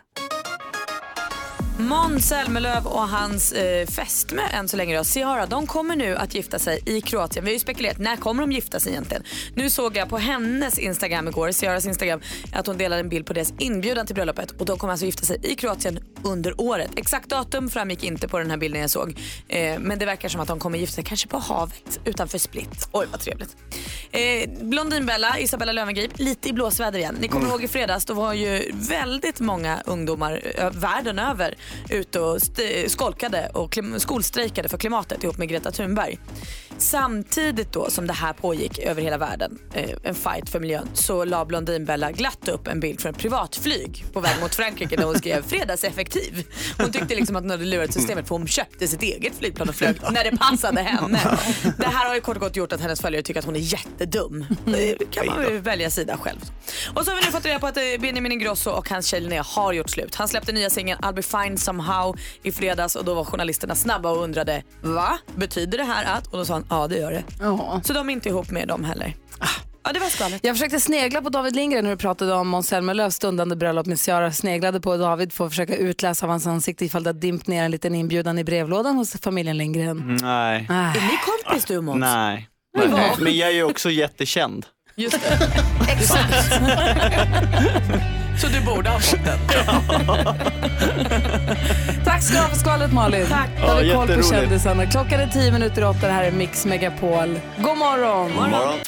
Måns Zelmerlöw och hans eh, fästmö än så länge då, Ciara, de kommer nu att gifta sig i Kroatien. Vi har ju spekulerat, när kommer de gifta sig egentligen? Nu såg jag på hennes Instagram igår, Ciaras Instagram, att hon delade en bild på deras inbjudan till bröllopet och de kommer alltså gifta sig i Kroatien under året. Exakt datum framgick inte på den här bilden jag såg. Eh, men det verkar som att de kommer gifta sig kanske på havet utanför Split. Oj vad trevligt. Eh, Blondinbella, Isabella Löwengrip, lite i blåsväder igen. Ni kommer Mm. ihåg i fredags, då var ju väldigt många ungdomar ö, världen över ute och skolkade och skolstrejkade för klimatet ihop med Greta Thunberg. Samtidigt då som det här pågick över hela världen, eh, en fight för miljön, så la Blondinbella glatt upp en bild från ett privatflyg på väg mot Frankrike där hon skrev fredagseffektiv. Hon tyckte liksom att hon hade lurat systemet för hon köpte sitt eget flygplan och flög när det passade henne. Det här har ju kort och gott gjort att hennes följare tycker att hon är jättedum. Det kan man ju välja sida själv. Och så har vi nu fått reda på att eh, Benjamin Ingrosso och hans tjej Linnea har gjort slut. Han släppte nya singeln I'll be fine somehow i fredags och då var journalisterna snabba och undrade va? Betyder det här att? Och då sa han ja det gör det. Så de är inte ihop med dem heller. Ja det var skalet. Jag försökte snegla på David Lindgren när du pratade om Måns Zelmerlöws stundande bröllop med Ciara. Sneglade på David för att försöka utläsa av hans ansikte ifall det har dimpt ner en liten inbjudan i brevlådan hos familjen Lindgren. Nej. Nej. Är ni kompis du och Måns? Nej. Men jag är ju också jättekänd. Just det. Exakt. Så du borde ha fått den. Tack ska du ha för skvallret Malin. Tack. Då har vi koll på kändisarna. Klockan är tio minuter i åtta. Det här är Mix Megapol. God morgon. God morgon.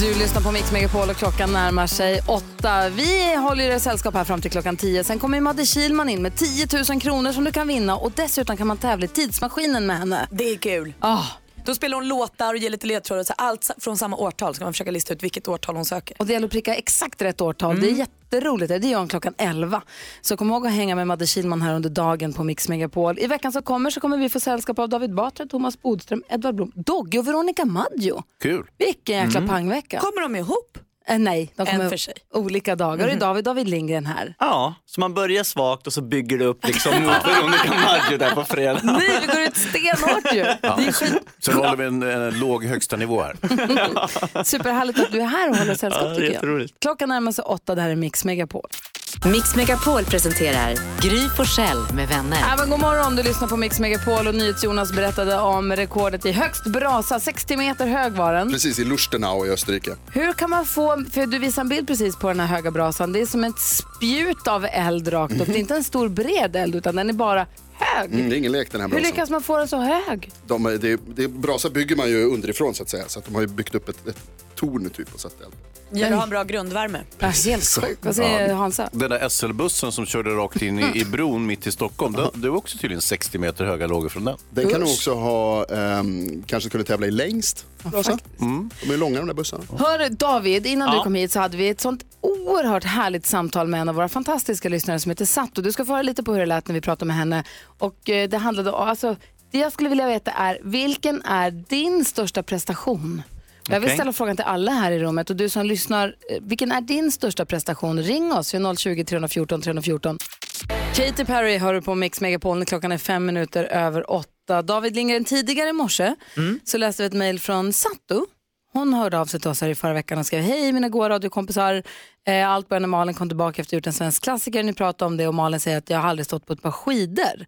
Du lyssnar på Mix Megapol och klockan närmar sig åtta. Vi håller er sällskap här fram till klockan tio. Sen kommer Madde Kilman in med 10 000 kronor som du kan vinna och dessutom kan man tävla i Tidsmaskinen med henne. Det är kul. Ah. Då spelar hon låtar och ger lite ledtrådar. Så allt från samma årtal ska man försöka lista ut vilket årtal hon söker. Och det gäller att pricka exakt rätt årtal. Det är jätteroligt. Det gör hon klockan 11. Så kom ihåg att hänga med Madde Kilman här under dagen på Mix Megapol. I veckan som kommer så kommer vi få sällskap av David Batra, Thomas Bodström, Edvard Blom, Dogge och Veronica Maggio. Kul. Vilken jäkla Mm. pangvecka. Kommer de ihop? Eh, nej, de En kommer för sig. olika dagar. Och idag är David Lindgren här. Ja, så man börjar svagt och så bygger det upp liksom mot Veronica Maggio där på fredag. Nej, vi går ut stenhårt ju. Ja. Det är skit- Så håller vi en, en låg högsta nivå här. superhärligt att du är här och håller sällskap Ja, tycker jag. Klockan närmar sig åtta, det här är Mix Megapol. Mix Megapol presenterar Gry Forssell med vänner. Ja, men god morgon, du lyssnar på Mix Megapol och NyhetsJonas berättade om rekordet i högst brasa. 60 meter hög var den. Precis i Lustenau i Österrike. Hur kan man få, för du visade en bild precis på den här höga brasan, det är som ett spjut av eld rakt upp. Det är inte en stor bred eld utan den är bara hög. Mm, det är ingen lek den här Hur brasan. lyckas man få den så hög? De, det, det, brasa bygger man ju underifrån så att säga. Så att de har ju byggt upp ett, ett torn typ och satt eld. Ja, du har en bra grundvärme. Helt sjukt. Vad säger. Hansa? Den där SL-bussen som körde rakt in i, i bron mitt i Stockholm, den, det var också tydligen 60 meter höga lågor från den. Den kan nog också ha, ehm, kanske kunde tävla i längst brasa. Mm. De är långa de där bussarna. Hör David, innan Ja. du kom hit så hade vi ett sånt oerhört härligt samtal med en av våra fantastiska lyssnare som heter Satto. Du ska få höra lite på hur det lät när vi pratade med henne. Och eh, det handlade om, alltså, det jag skulle vilja veta är, vilken är din största prestation? Jag vill ställa frågan till alla här i rummet och du som lyssnar, eh, vilken är din största prestation? Ring oss, 020 314 314. Katy Perry hör du på Mix Megapol när klockan är fem minuter över åtta. David Lindgren, tidigare i morse så läste vi ett mejl från Satto. Hon hörde av sig till oss här i förra veckan och skrev Hej mina goa radiokompisar. Eh, Allt började när Malin kom tillbaka efter att ha gjort en svensk klassiker. Ni pratade om det och Malin säger att jag har aldrig stått på ett par skidor.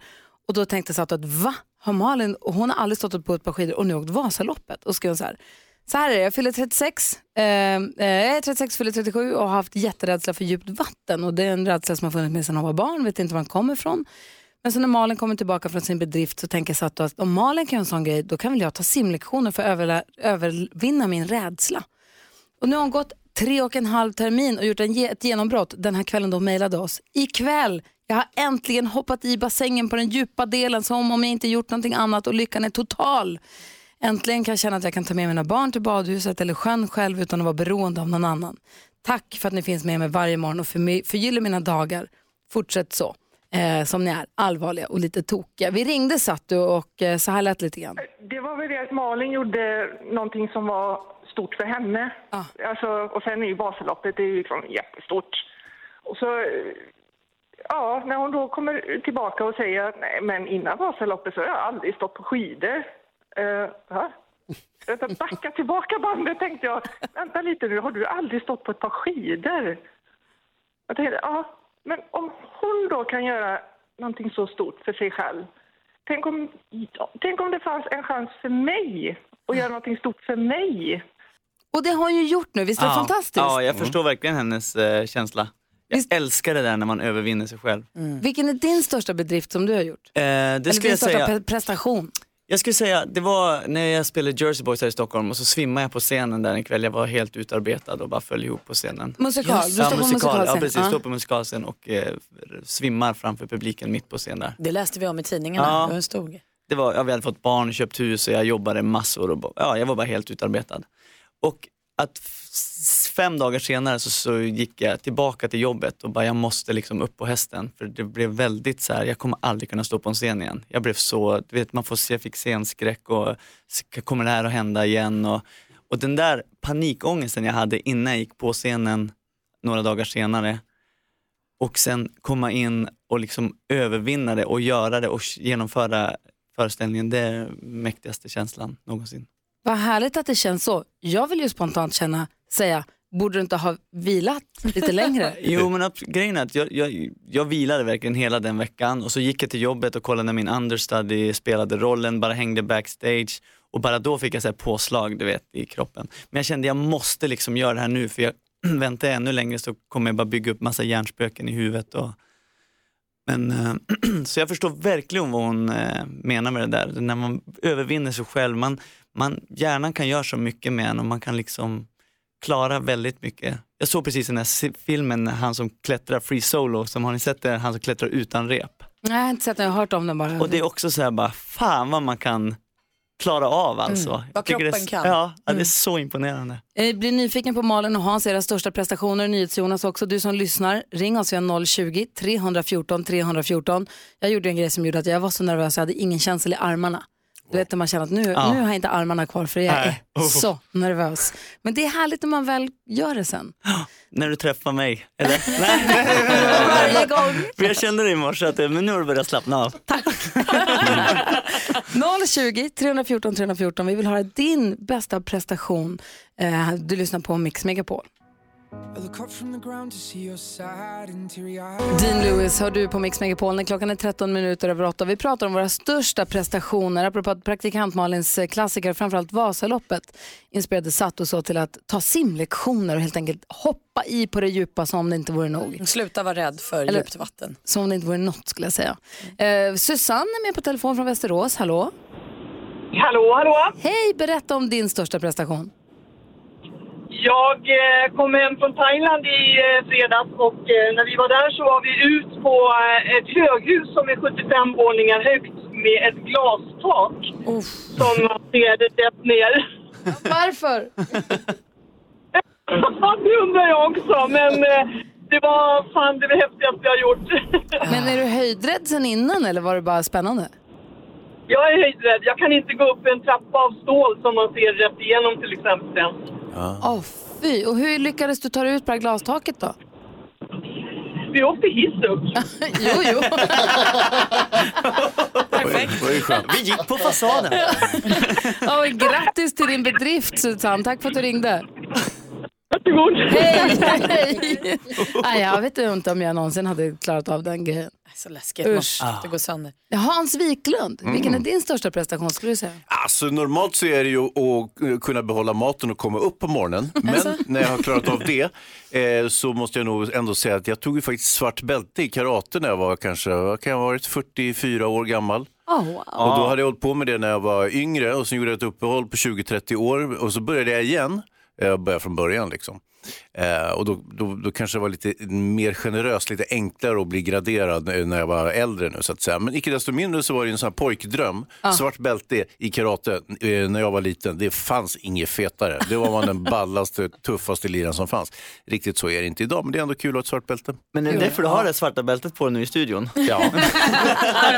Och då tänkte Satto att va? Har Malin, och hon har aldrig stått på ett par skidor och nu åkt Vasaloppet. Och skrev så här. Så här är det, jag fyller 36, ehm, eh, jag är 36, fyller 37 och har haft jätterädsla för djupt vatten. Och det är en rädsla som har funnits med sedan hon var barn, vet inte var den kommer ifrån. Men så när Malin kommer tillbaka från sin bedrift så tänker jag så att, då, om Malin kan göra en sån grej, då kan väl jag ta simlektioner för att överla- övervinna min rädsla. Och nu har hon gått tre och en halv termin och gjort en, ett genombrott den här kvällen då hon mejlade oss. Ikväll, jag har äntligen hoppat i bassängen på den djupa delen som om jag inte gjort någonting annat och lyckan är total. Äntligen kan jag känna att jag kan ta med mina barn till badhuset eller sjön själv utan att vara beroende av någon annan. Tack för att ni finns med mig varje morgon och förgyller mina dagar. Fortsätt så, eh, som ni är, allvarliga och lite tokiga. Vi ringde Sattu och eh, så här lät lite grann. Det var väl det att Malin gjorde någonting som var stort för henne. Alltså, och sen är ju Vasaloppet det är ju liksom jättestort. Och så, ja, när hon då kommer tillbaka och säger att nej men innan Vasaloppet så har jag aldrig stått på skidor. Uh, va? Vänta, Backa tillbaka bandet tänkte jag. Vänta lite nu, har du aldrig stått på ett par skidor? Jag tänkte, ja, men om hon då kan göra någonting så stort för sig själv. Tänk om, tänk om det fanns en chans för mig att göra någonting stort för mig. Och det har hon ju gjort nu, visst är det ja. fantastiskt? Ja, jag förstår verkligen hennes eh, känsla. Jag älskar det där när man övervinner sig själv. Vilken är din största bedrift som du har gjort? Eh, det Eller skulle din jag största säga. pre- prestation? Jag skulle säga, det var när jag spelade Jersey Boys här i Stockholm och så svimmade jag på scenen där en kväll. Jag var helt utarbetad och bara föll ihop på scenen. Musikal? Du ja, står på musikal. Ja, musikalscen. precis. Ja. Står på musikalscen och eh, svimmar framför publiken mitt på scen där. Det läste vi om i tidningarna. Ja. Stor grej. Det var, ja, vi hade fått barn, köpt hus och jag jobbade massor och ja, jag var bara helt utarbetad. Och att fem dagar senare så, så gick jag tillbaka till jobbet och bara jag måste liksom upp på hästen för det blev väldigt så här, jag kommer aldrig kunna stå på en scen igen. Jag blev så, du vet man får se, jag fick scenskräck och kommer det här att hända igen? Och, och den där panikångesten jag hade innan jag gick på scenen några dagar senare och sen komma in och liksom övervinna det och göra det och genomföra föreställningen, det är mäktigaste känslan någonsin. Vad härligt att det känns så. Jag vill ju spontant känna, säga, borde du inte ha vilat lite längre? Jo men grejen är att jag, jag, jag vilade verkligen hela den veckan och så gick jag till jobbet och kollade när min understudy spelade rollen, bara hängde backstage och bara då fick jag så här påslag du vet i kroppen. Men jag kände jag måste liksom göra det här nu för jag väntar jag ännu längre så kommer jag bara bygga upp massa hjärnspöken i huvudet. Och, men, eh, så jag förstår verkligen vad hon eh, menar med det där, när man övervinner sig själv. Man, man, hjärnan kan göra så mycket med en och man kan liksom klara väldigt mycket. Jag såg precis den här filmen, han som klättrar free solo, som har ni sett det? Han som klättrar utan rep. Nej, jag har inte sett den, jag har hört om den bara. Och det är också så här bara, fan vad man kan klara av alltså. Mm. Vad tycker det är, kroppen kan. Ja, ja, det är Mm. så imponerande. Jag blir nyfiken på Malin och Hans, era största prestationer. NyhetsJonas också. Du som lyssnar, ring oss. Vi har 020-314 314. Jag gjorde en grej som gjorde att jag var så nervös, jag hade ingen känsla i armarna. Du vet när man känner att nu, Ja. nu har jag inte armarna kvar för jag är Nej. Oh. så nervös. Men det är härligt när man väl gör det sen. När du träffar mig, eller? Varje gång. För jag kände det i morse att men nu har du börjat slappna av. 020 314 314. Vi vill höra din bästa prestation. Eh, du lyssnar på Mix Megapol. Dean Lewis hör du på Mix Megapol när klockan är 13 minuter över 8. Vi pratar om våra största prestationer. Apropå praktikant Malins eh, klassiker, framförallt Vasaloppet, inspirerade Sato så till att ta simlektioner och helt enkelt hoppa i på det djupa som om det inte vore nog. Sluta vara rädd för Eller- djupt vatten. Som om det inte vore något skulle jag säga. Eh, Susanne är med på telefon från Västerås. Hallå? Hallå, hallå. Hej, berätta om din största prestation. Jag eh, kom hem från Thailand i eh, fredags och eh, när vi var där så var vi ut på ett höghus som är 75 våningar högt med ett glastak som man ser rätt ner. Varför? det undrar jag också, men det var fan det häftigaste jag har gjort. Men är du höjdrädd sen innan eller var det bara spännande? jag är höjdrädd. Jag kan inte gå upp en trappa av stål som man ser rätt igenom till exempel. Åh fy, och hur lyckades du ta dig ut på det här glastaket då? Vi åkte hiss upp. jo, jo. Vi gick på fasaden. Ja, och grattis till din bedrift Susanne, tack för att du ringde. Varsågod. Hej, hej. Nej, jag vet inte om jag någonsin hade klarat av den grejen. Så läskigt, Usch. man, det går sönder. Hans Wiklund, vilken är din största prestation skulle du säga? Alltså normalt så är det ju att kunna behålla maten och komma upp på morgonen. Men när jag har klarat av det eh, så måste jag nog ändå säga att jag tog ju faktiskt svart bälte i karate när jag var kanske, kan jag ha varit, 44 år gammal. Oh, wow. Och då hade jag hållit på med det när jag var yngre och sen gjorde jag ett uppehåll på 20-30 år och så började jag igen. Jag började från början liksom. Eh, och då, då, då kanske det var lite mer generöst, lite enklare att bli graderad eh, när jag var äldre nu så att säga. Men icke desto mindre så var det en sån här pojkdröm. Ah. Svart bälte i karate eh, när jag var liten. Det fanns inget fetare. Det var man den ballaste, tuffaste liran som fanns. Riktigt så är det inte idag, men det är ändå kul att ha ett svart bälte. Men är det därför du har det svarta bältet på nu i studion? Ja.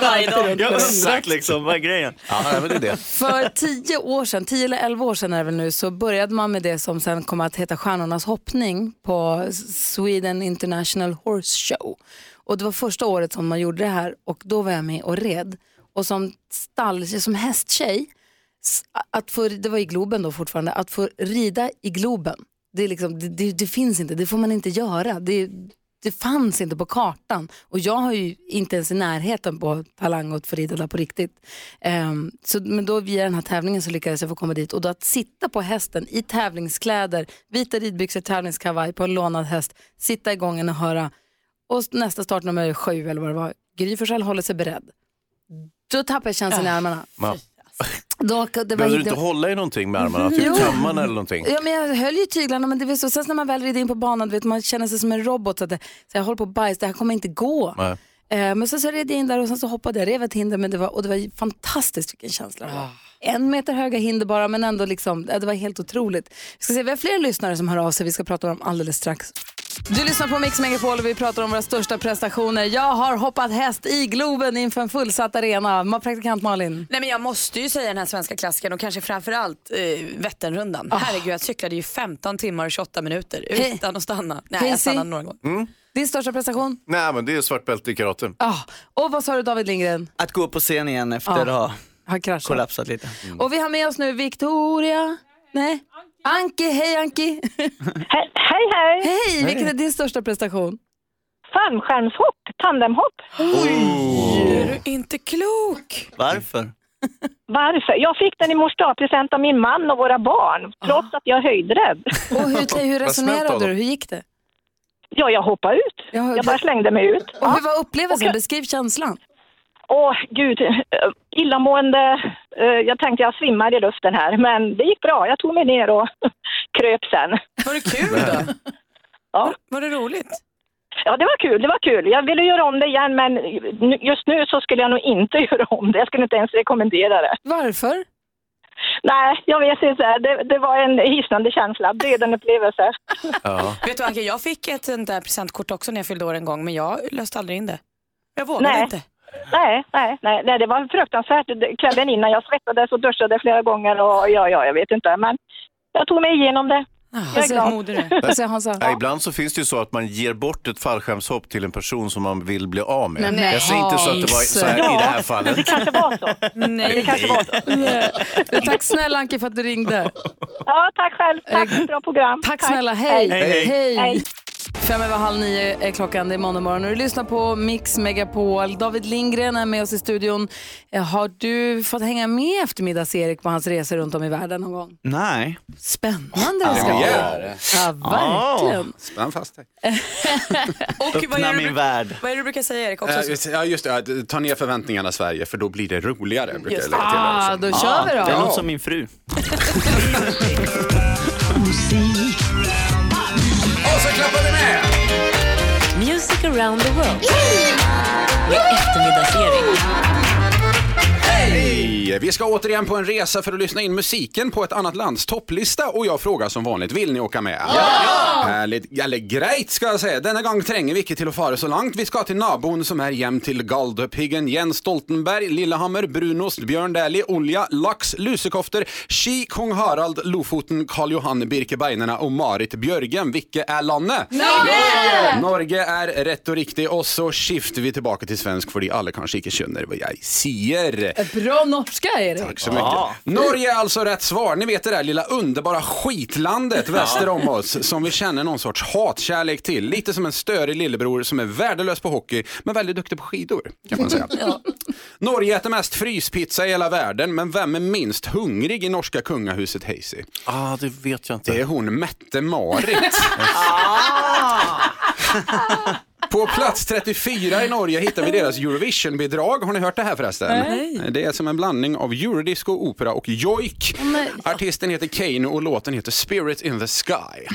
Varje dag. Jag undrar liksom, vad är grejen? Ja, men det är det. För tio år sedan, tio eller elva år sedan är det väl nu, så började man med det som sen kommer att heta Stjärnornas hoppning på Sweden International Horse Show. Och det var första året som man gjorde det här och då var jag med och red. Och som stall, som hästtjej att få, det var i Globen då fortfarande, att få rida i Globen, det, är liksom, det, det, det finns inte, det får man inte göra. Det, det fanns inte på kartan och jag har ju inte ens i närheten på talang att få rida där på riktigt. Ehm, så, men då via den här tävlingen så lyckades jag få komma dit och då att sitta på hästen i tävlingskläder, vita ridbyxor, tävlingskavaj på en lånad häst, sitta i gången och höra och nästa startnummer är sju eller vad det var, Gry Forssell håller sig beredd. Då tappade jag känslan i armarna. Då, det var Behöver du inte- hålla i någonting med armarna? Typ Jo. tömmarna eller någonting? Ja, men jag höll ju tyglarna men det var så, sen när man väl rider in på banan, du vet, man känner sig som en robot. Så, att det, så jag håller på att bajs, det här kommer inte gå. Nej. Eh, men så, så red jag in där och sen så hoppade jag, rev ett hinder men det var, och det var fantastiskt vilken känsla det var. En meter höga hinder bara men ändå liksom, det var helt otroligt. Vi, ska se, vi har fler lyssnare som hör av sig, vi ska prata om dem alldeles strax. Du lyssnar på Mix Megapol och vi pratar om våra största prestationer. Jag har hoppat häst i Globen inför en fullsatt arena. Ma- Praktikant Malin. Nej men jag måste ju säga den här svenska klassikern och kanske framförallt eh, Vätternrundan. Herregud jag cyklade ju 15 timmar och 28 minuter utan att stanna. Nej Hej, jag stannade si. några gånger. Mm. Din största prestation? Nej, men det är svart bälte i karate. Ah. Och vad sa du David Lindgren? Att gå upp på scen igen efter Ja. att ha Har kraschat. kollapsat lite. Och vi har med oss nu Victoria. Nej. Anki, hej Anki. Hej, hej. Hej, vilken är din största prestation? Fallskärmshopp, tandemhopp. Är du inte klok? Varför? Varför? Jag fick den i mors present av min man och våra barn, trots att jag är höjdrädd. Och hur, hur resonerade du? Hur gick det? Ja, jag hoppade ut. Jag bara slängde mig ut. Och hur var upplevelsen? Beskriv känslan. Åh, gud. Illamående. Eh, Jag tänkte jag svimmar i luften här, men det gick bra. Jag tog mig ner och kröp sen. Var det kul då? Ja. Var det roligt? Ja, det var kul. Det var kul. Jag ville göra om det igen, men just nu så skulle jag nog inte göra om det. Jag skulle inte ens rekommendera det. Varför? Nej, jag vet inte. Det, det var en hisnande känsla. Breden upplevelse. Vet du Anke, jag fick ett sånt där presentkort också när jag fyllde år en gång men jag löste aldrig in det. Jag vågade Nej. inte. Nej, nej, nej, nej, det var fruktansvärt. Kvällen innan jag svettades och duschade flera gånger och ja, ja, jag vet inte. Men jag tog mig igenom det. Jag är glad. Ja, ibland så finns det ju så att man ger bort ett fallskärmshopp till en person som man vill bli av med. Men nej, jag säger inte så att det var så här i det här fallet. Det kanske var så. Nej. Det kanske var så. Tack snälla Anki för att du ringde. Ja, tack själv. Tack för ett bra program. Tack snälla, hej. Hej. hej. Fem över halv nio är klockan, det är måndag morgon och du lyssnar på Mix Megapol. David Lindgren är med oss i studion. Eh, Har du fått hänga med eftermiddags-Erik på hans resor runt om i världen någon gång? Nej. Spännande det ska Ja. bli. Ja, verkligen. Spänn fast dig. Öppna min värld. vad är det du brukar säga Erik också? Eh, just- Ja, just det. Ta ner förväntningarna Sverige för då blir det roligare. Brukar jag Just lägga till Ah, då kör vi då. Det något som min fru. around the world. Med eftermiddags-Erik. Hej! Vi ska återigen på en resa för att lyssna in musiken på ett annat lands topplista och jag frågar som vanligt, vill ni åka med? Ja! Härligt, eller grejt ska jag säga. Denna gång tränger vi inte till att fara så långt. Vi ska till nabon som är jäm till Galdhöpiggen, Jens Stoltenberg, Lillehammer, Brunost, Björn Dählie, Olja, Lax, Lusekofter, Ski, Kong Harald, Lofoten, Karl Johan, Birkebeinerna och Marit Björgen. Vilke är landet? Norge! Norge är rätt och riktigt och så skiftar vi tillbaka till svensk för de alla kanske inte känner vad jag säger. Bra norska Erik. Tack så mycket. Norge är alltså rätt svar. Ni vet det där lilla underbara skitlandet väster om oss som vi känner någon sorts hatkärlek till. Lite som en störig lillebror som är värdelös på hockey men väldigt duktig på skidor kan man säga. Norge äter mest fryspizza i hela världen men vem är minst hungrig i norska kungahuset Heisi? Ah, det vet jag inte. Det är hon Mette-Marit. På plats 34 i Norge hittar vi deras Eurovision-bidrag. Har ni hört det här förresten? Nej. Det är som en blandning av eurodisco, opera och jojk. Artisten heter Kane och låten heter Spirit in the Sky.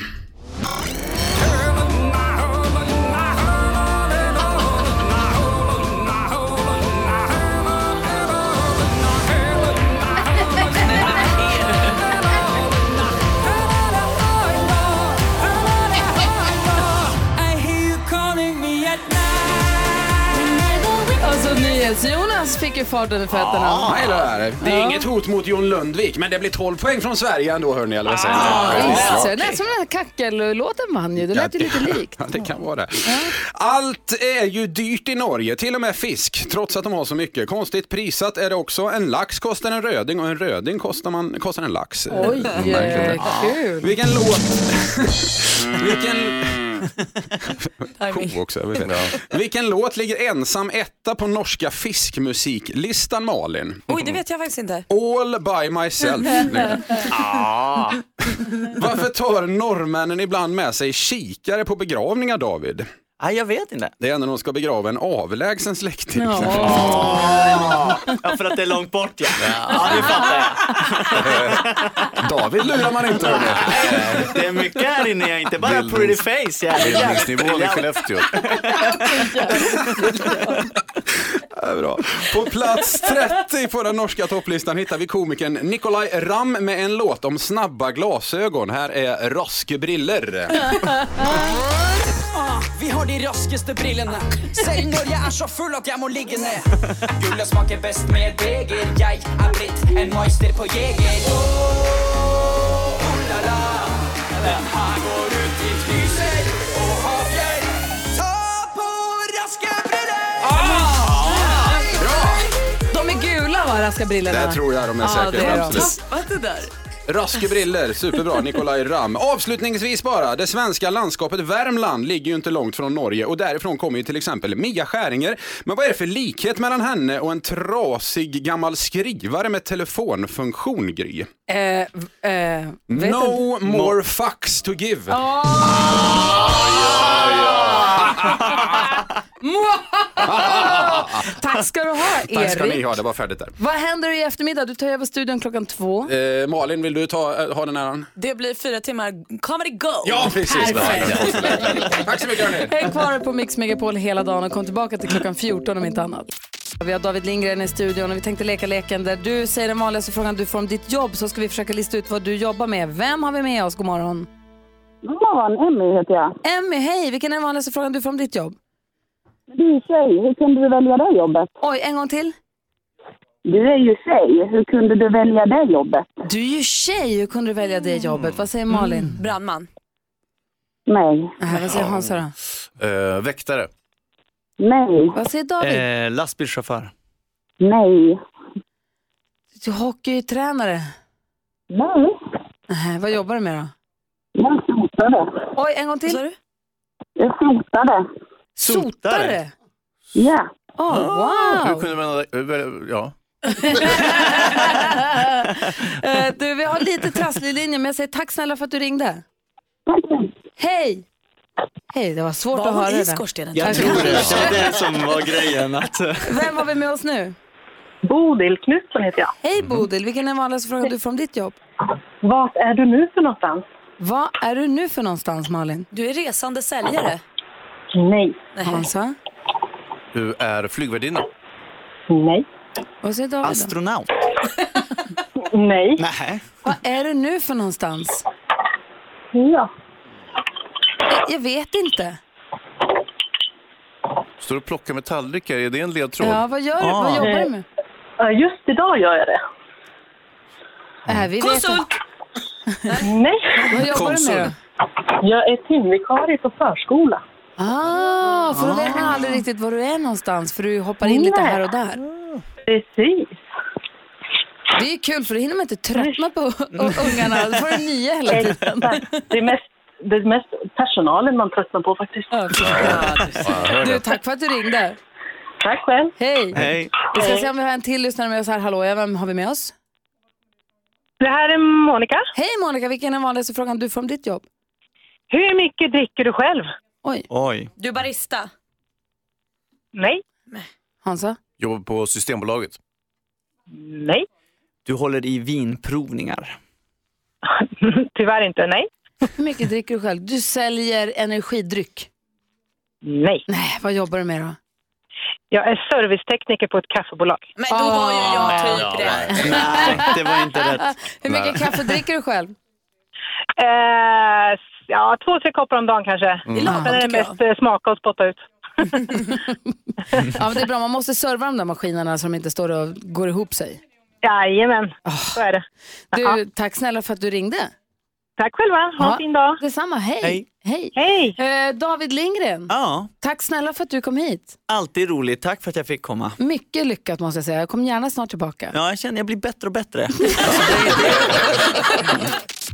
NyhetsJonas Jonas fick ju fart under fötterna. Nej, det, är, det är Ja. inget hot mot Jon Lundvik, men det blir 12 poäng från Sverige ändå hörni, eller vad säger ni? Ah, Ja, ja. Lät som den här kackellåten vann ju. Det lät ju lite likt. Ja, det kan vara det. Allt är ju dyrt i Norge, till och med fisk, trots att de har så mycket. Konstigt prisat är det också. En lax kostar en röding och en röding kostar, man, kostar en lax. Oj, eh, kul. Vilken låt... Vilken... Ko också. jag vet inte. Vilken låt ligger ensam etta på norska fiskmusiklistan Malin? Oj, det vet jag faktiskt inte. All by myself. ah. Varför tar norrmännen ibland med sig kikare på begravningar David? Nej, jag vet inte. Det är när de ska begrava en avlägsen släkting. Ja, för att det är långt bort ja. Ja, det fattar jag. David lurar man inte hörni. Det är mycket här inne, jag inte bara pretty face. Jag Bildningsnivån i Skellefteå. Ja, bra. På plats 30 på den norska topplistan hittar vi komikern Nikolaj Ram med en låt om snabba glasögon. Här är Raske briller. Vi har de raskeste brillene. Selv når jeg er så full at jeg må ligge ned. Gullet smaker best med et beger. Jeg er blitt en meister på jeger. Oh, oh la la. Den her går ut va, raska brillorna? Det tror jag de är Ja, säkert. det är de. Vad det där? Raske briller, superbra Nikolaj Ram. Avslutningsvis bara, det svenska landskapet Värmland ligger ju inte långt från Norge och därifrån kommer ju till exempel Mia Skäringer. Men vad är det för likhet mellan henne och en trasig gammal skrivare med telefonfunktion, Gry? Eh, eh, vet No inte. more fucks to give. Tack ska du ha, Tack ska ni Erik. ha, det var färdigt där. Vad händer i eftermiddag? Du tar över studion klockan två. Eh, Malin, vill du ta, eh, ha den äran? Det blir fyra timmar comedy go. Ja, precis. Perfekt. Tack så mycket hörni. Häng kvar på Mix Megapol hela dagen och kom tillbaka till klockan 14 om inte annat. Vi har David Lindgren i studion och vi tänkte leka leken där du säger den vanligaste frågan du får om ditt jobb så ska vi försöka lista ut vad du jobbar med. Vem har vi med oss? God morgon. God morgon, Emmy heter jag. Emmy, hej! Vilken är den vanligaste frågan du får om ditt jobb? Du är tjej, hur kunde du välja det jobbet? Oj, en gång till. Du är ju tjej, hur kunde du välja det jobbet? Du är ju tjej, hur kunde du välja det jobbet? Vad säger Malin? Brandman. Nej. Äh, vad säger Hansa då? Uh, väktare. Nej. Vad säger David? Eh, lastbilschaufför. Nej. Du är hockeytränare. Nej. Äh, vad jobbar du med då? Jag sotade. Oj, en gång till. Jag sotade. Sotare? Ja. Oh, Hur wow! kunde man... Ja. Du, vi har lite trasslig linje, men jag säger tack snälla för att du ringde. Hej! Hej, det var svårt Var att hon höra i det. skorstenen? Jag tror det. Det var det som var grejen. Att, Vem har vi med oss nu? Bodil Knutsson heter jag. Hej Bodil, vilken är den vanligaste frågan du får om ditt jobb? Vart är du nu för någonstans? Vad är du nu för någonstans Malin? Du är resande säljare. Nej. Hansa? Du är flygvärdinna. Nej. Vad säger David då? astronaut. Nej. Nej. Vad är du nu för någonstans? Ja. Jag, jag vet inte. Står och plockar med tallrikar, är det en ledtråd? Ja, vad gör du? Ah. Vad jobbar du med? Ja, Just idag gör jag det. Äh, vi vet Konsult! inte. Nej. Vad jobbar du med då? Jag är timvikarie på förskola. Ah, för då vet man aldrig riktigt var du är någonstans för du hoppar in lite här och där. Precis. Det är kul för då hinner man inte tröttna på ungarna. Då får du nya hela tiden. Det är mest, det är mest personalen man tröttnar på faktiskt. Du, tack för att du ringde. Tack själv. Hej. Hej. Vi ska se om vi har en till lyssnare med oss här. Hallå, ja, vem har vi med oss? Det här är Monica. Hej Monica, vilken är den vanligaste frågan du får om ditt jobb? Hur mycket dricker du själv? Oj. Oj. Du är barista. Nej. Hansa? Jobbar på Systembolaget. Nej. Du håller i vinprovningar. Tyvärr inte. Nej. Hur mycket dricker du själv? Du säljer energidryck. Nej. Nej, vad jobbar du med då? Jag är servicetekniker på ett kaffebolag. Men då var ju jag Ah. typ det. Nej, det var inte rätt. Hur mycket kaffe dricker du själv? Eh, ja, två, tre koppar om dagen kanske. Lagom, Sen är det mest eh, smaka och spotta ut. Ja, men det är bra, man måste serva de där maskinerna så de inte står och går ihop sig. Jajamän, så är det. Du, tack snälla för att du ringde. Tack själva, ha en fin dag. Detsamma, hej. Hej. Hej. Hej. Eh, David Lindgren, Ja, tack snälla för att du kom hit. alltid roligt. Tack för att jag fick komma. Mycket lyckat måste jag säga. Jag kommer gärna snart tillbaka. Ja, jag känner jag blir bättre och bättre.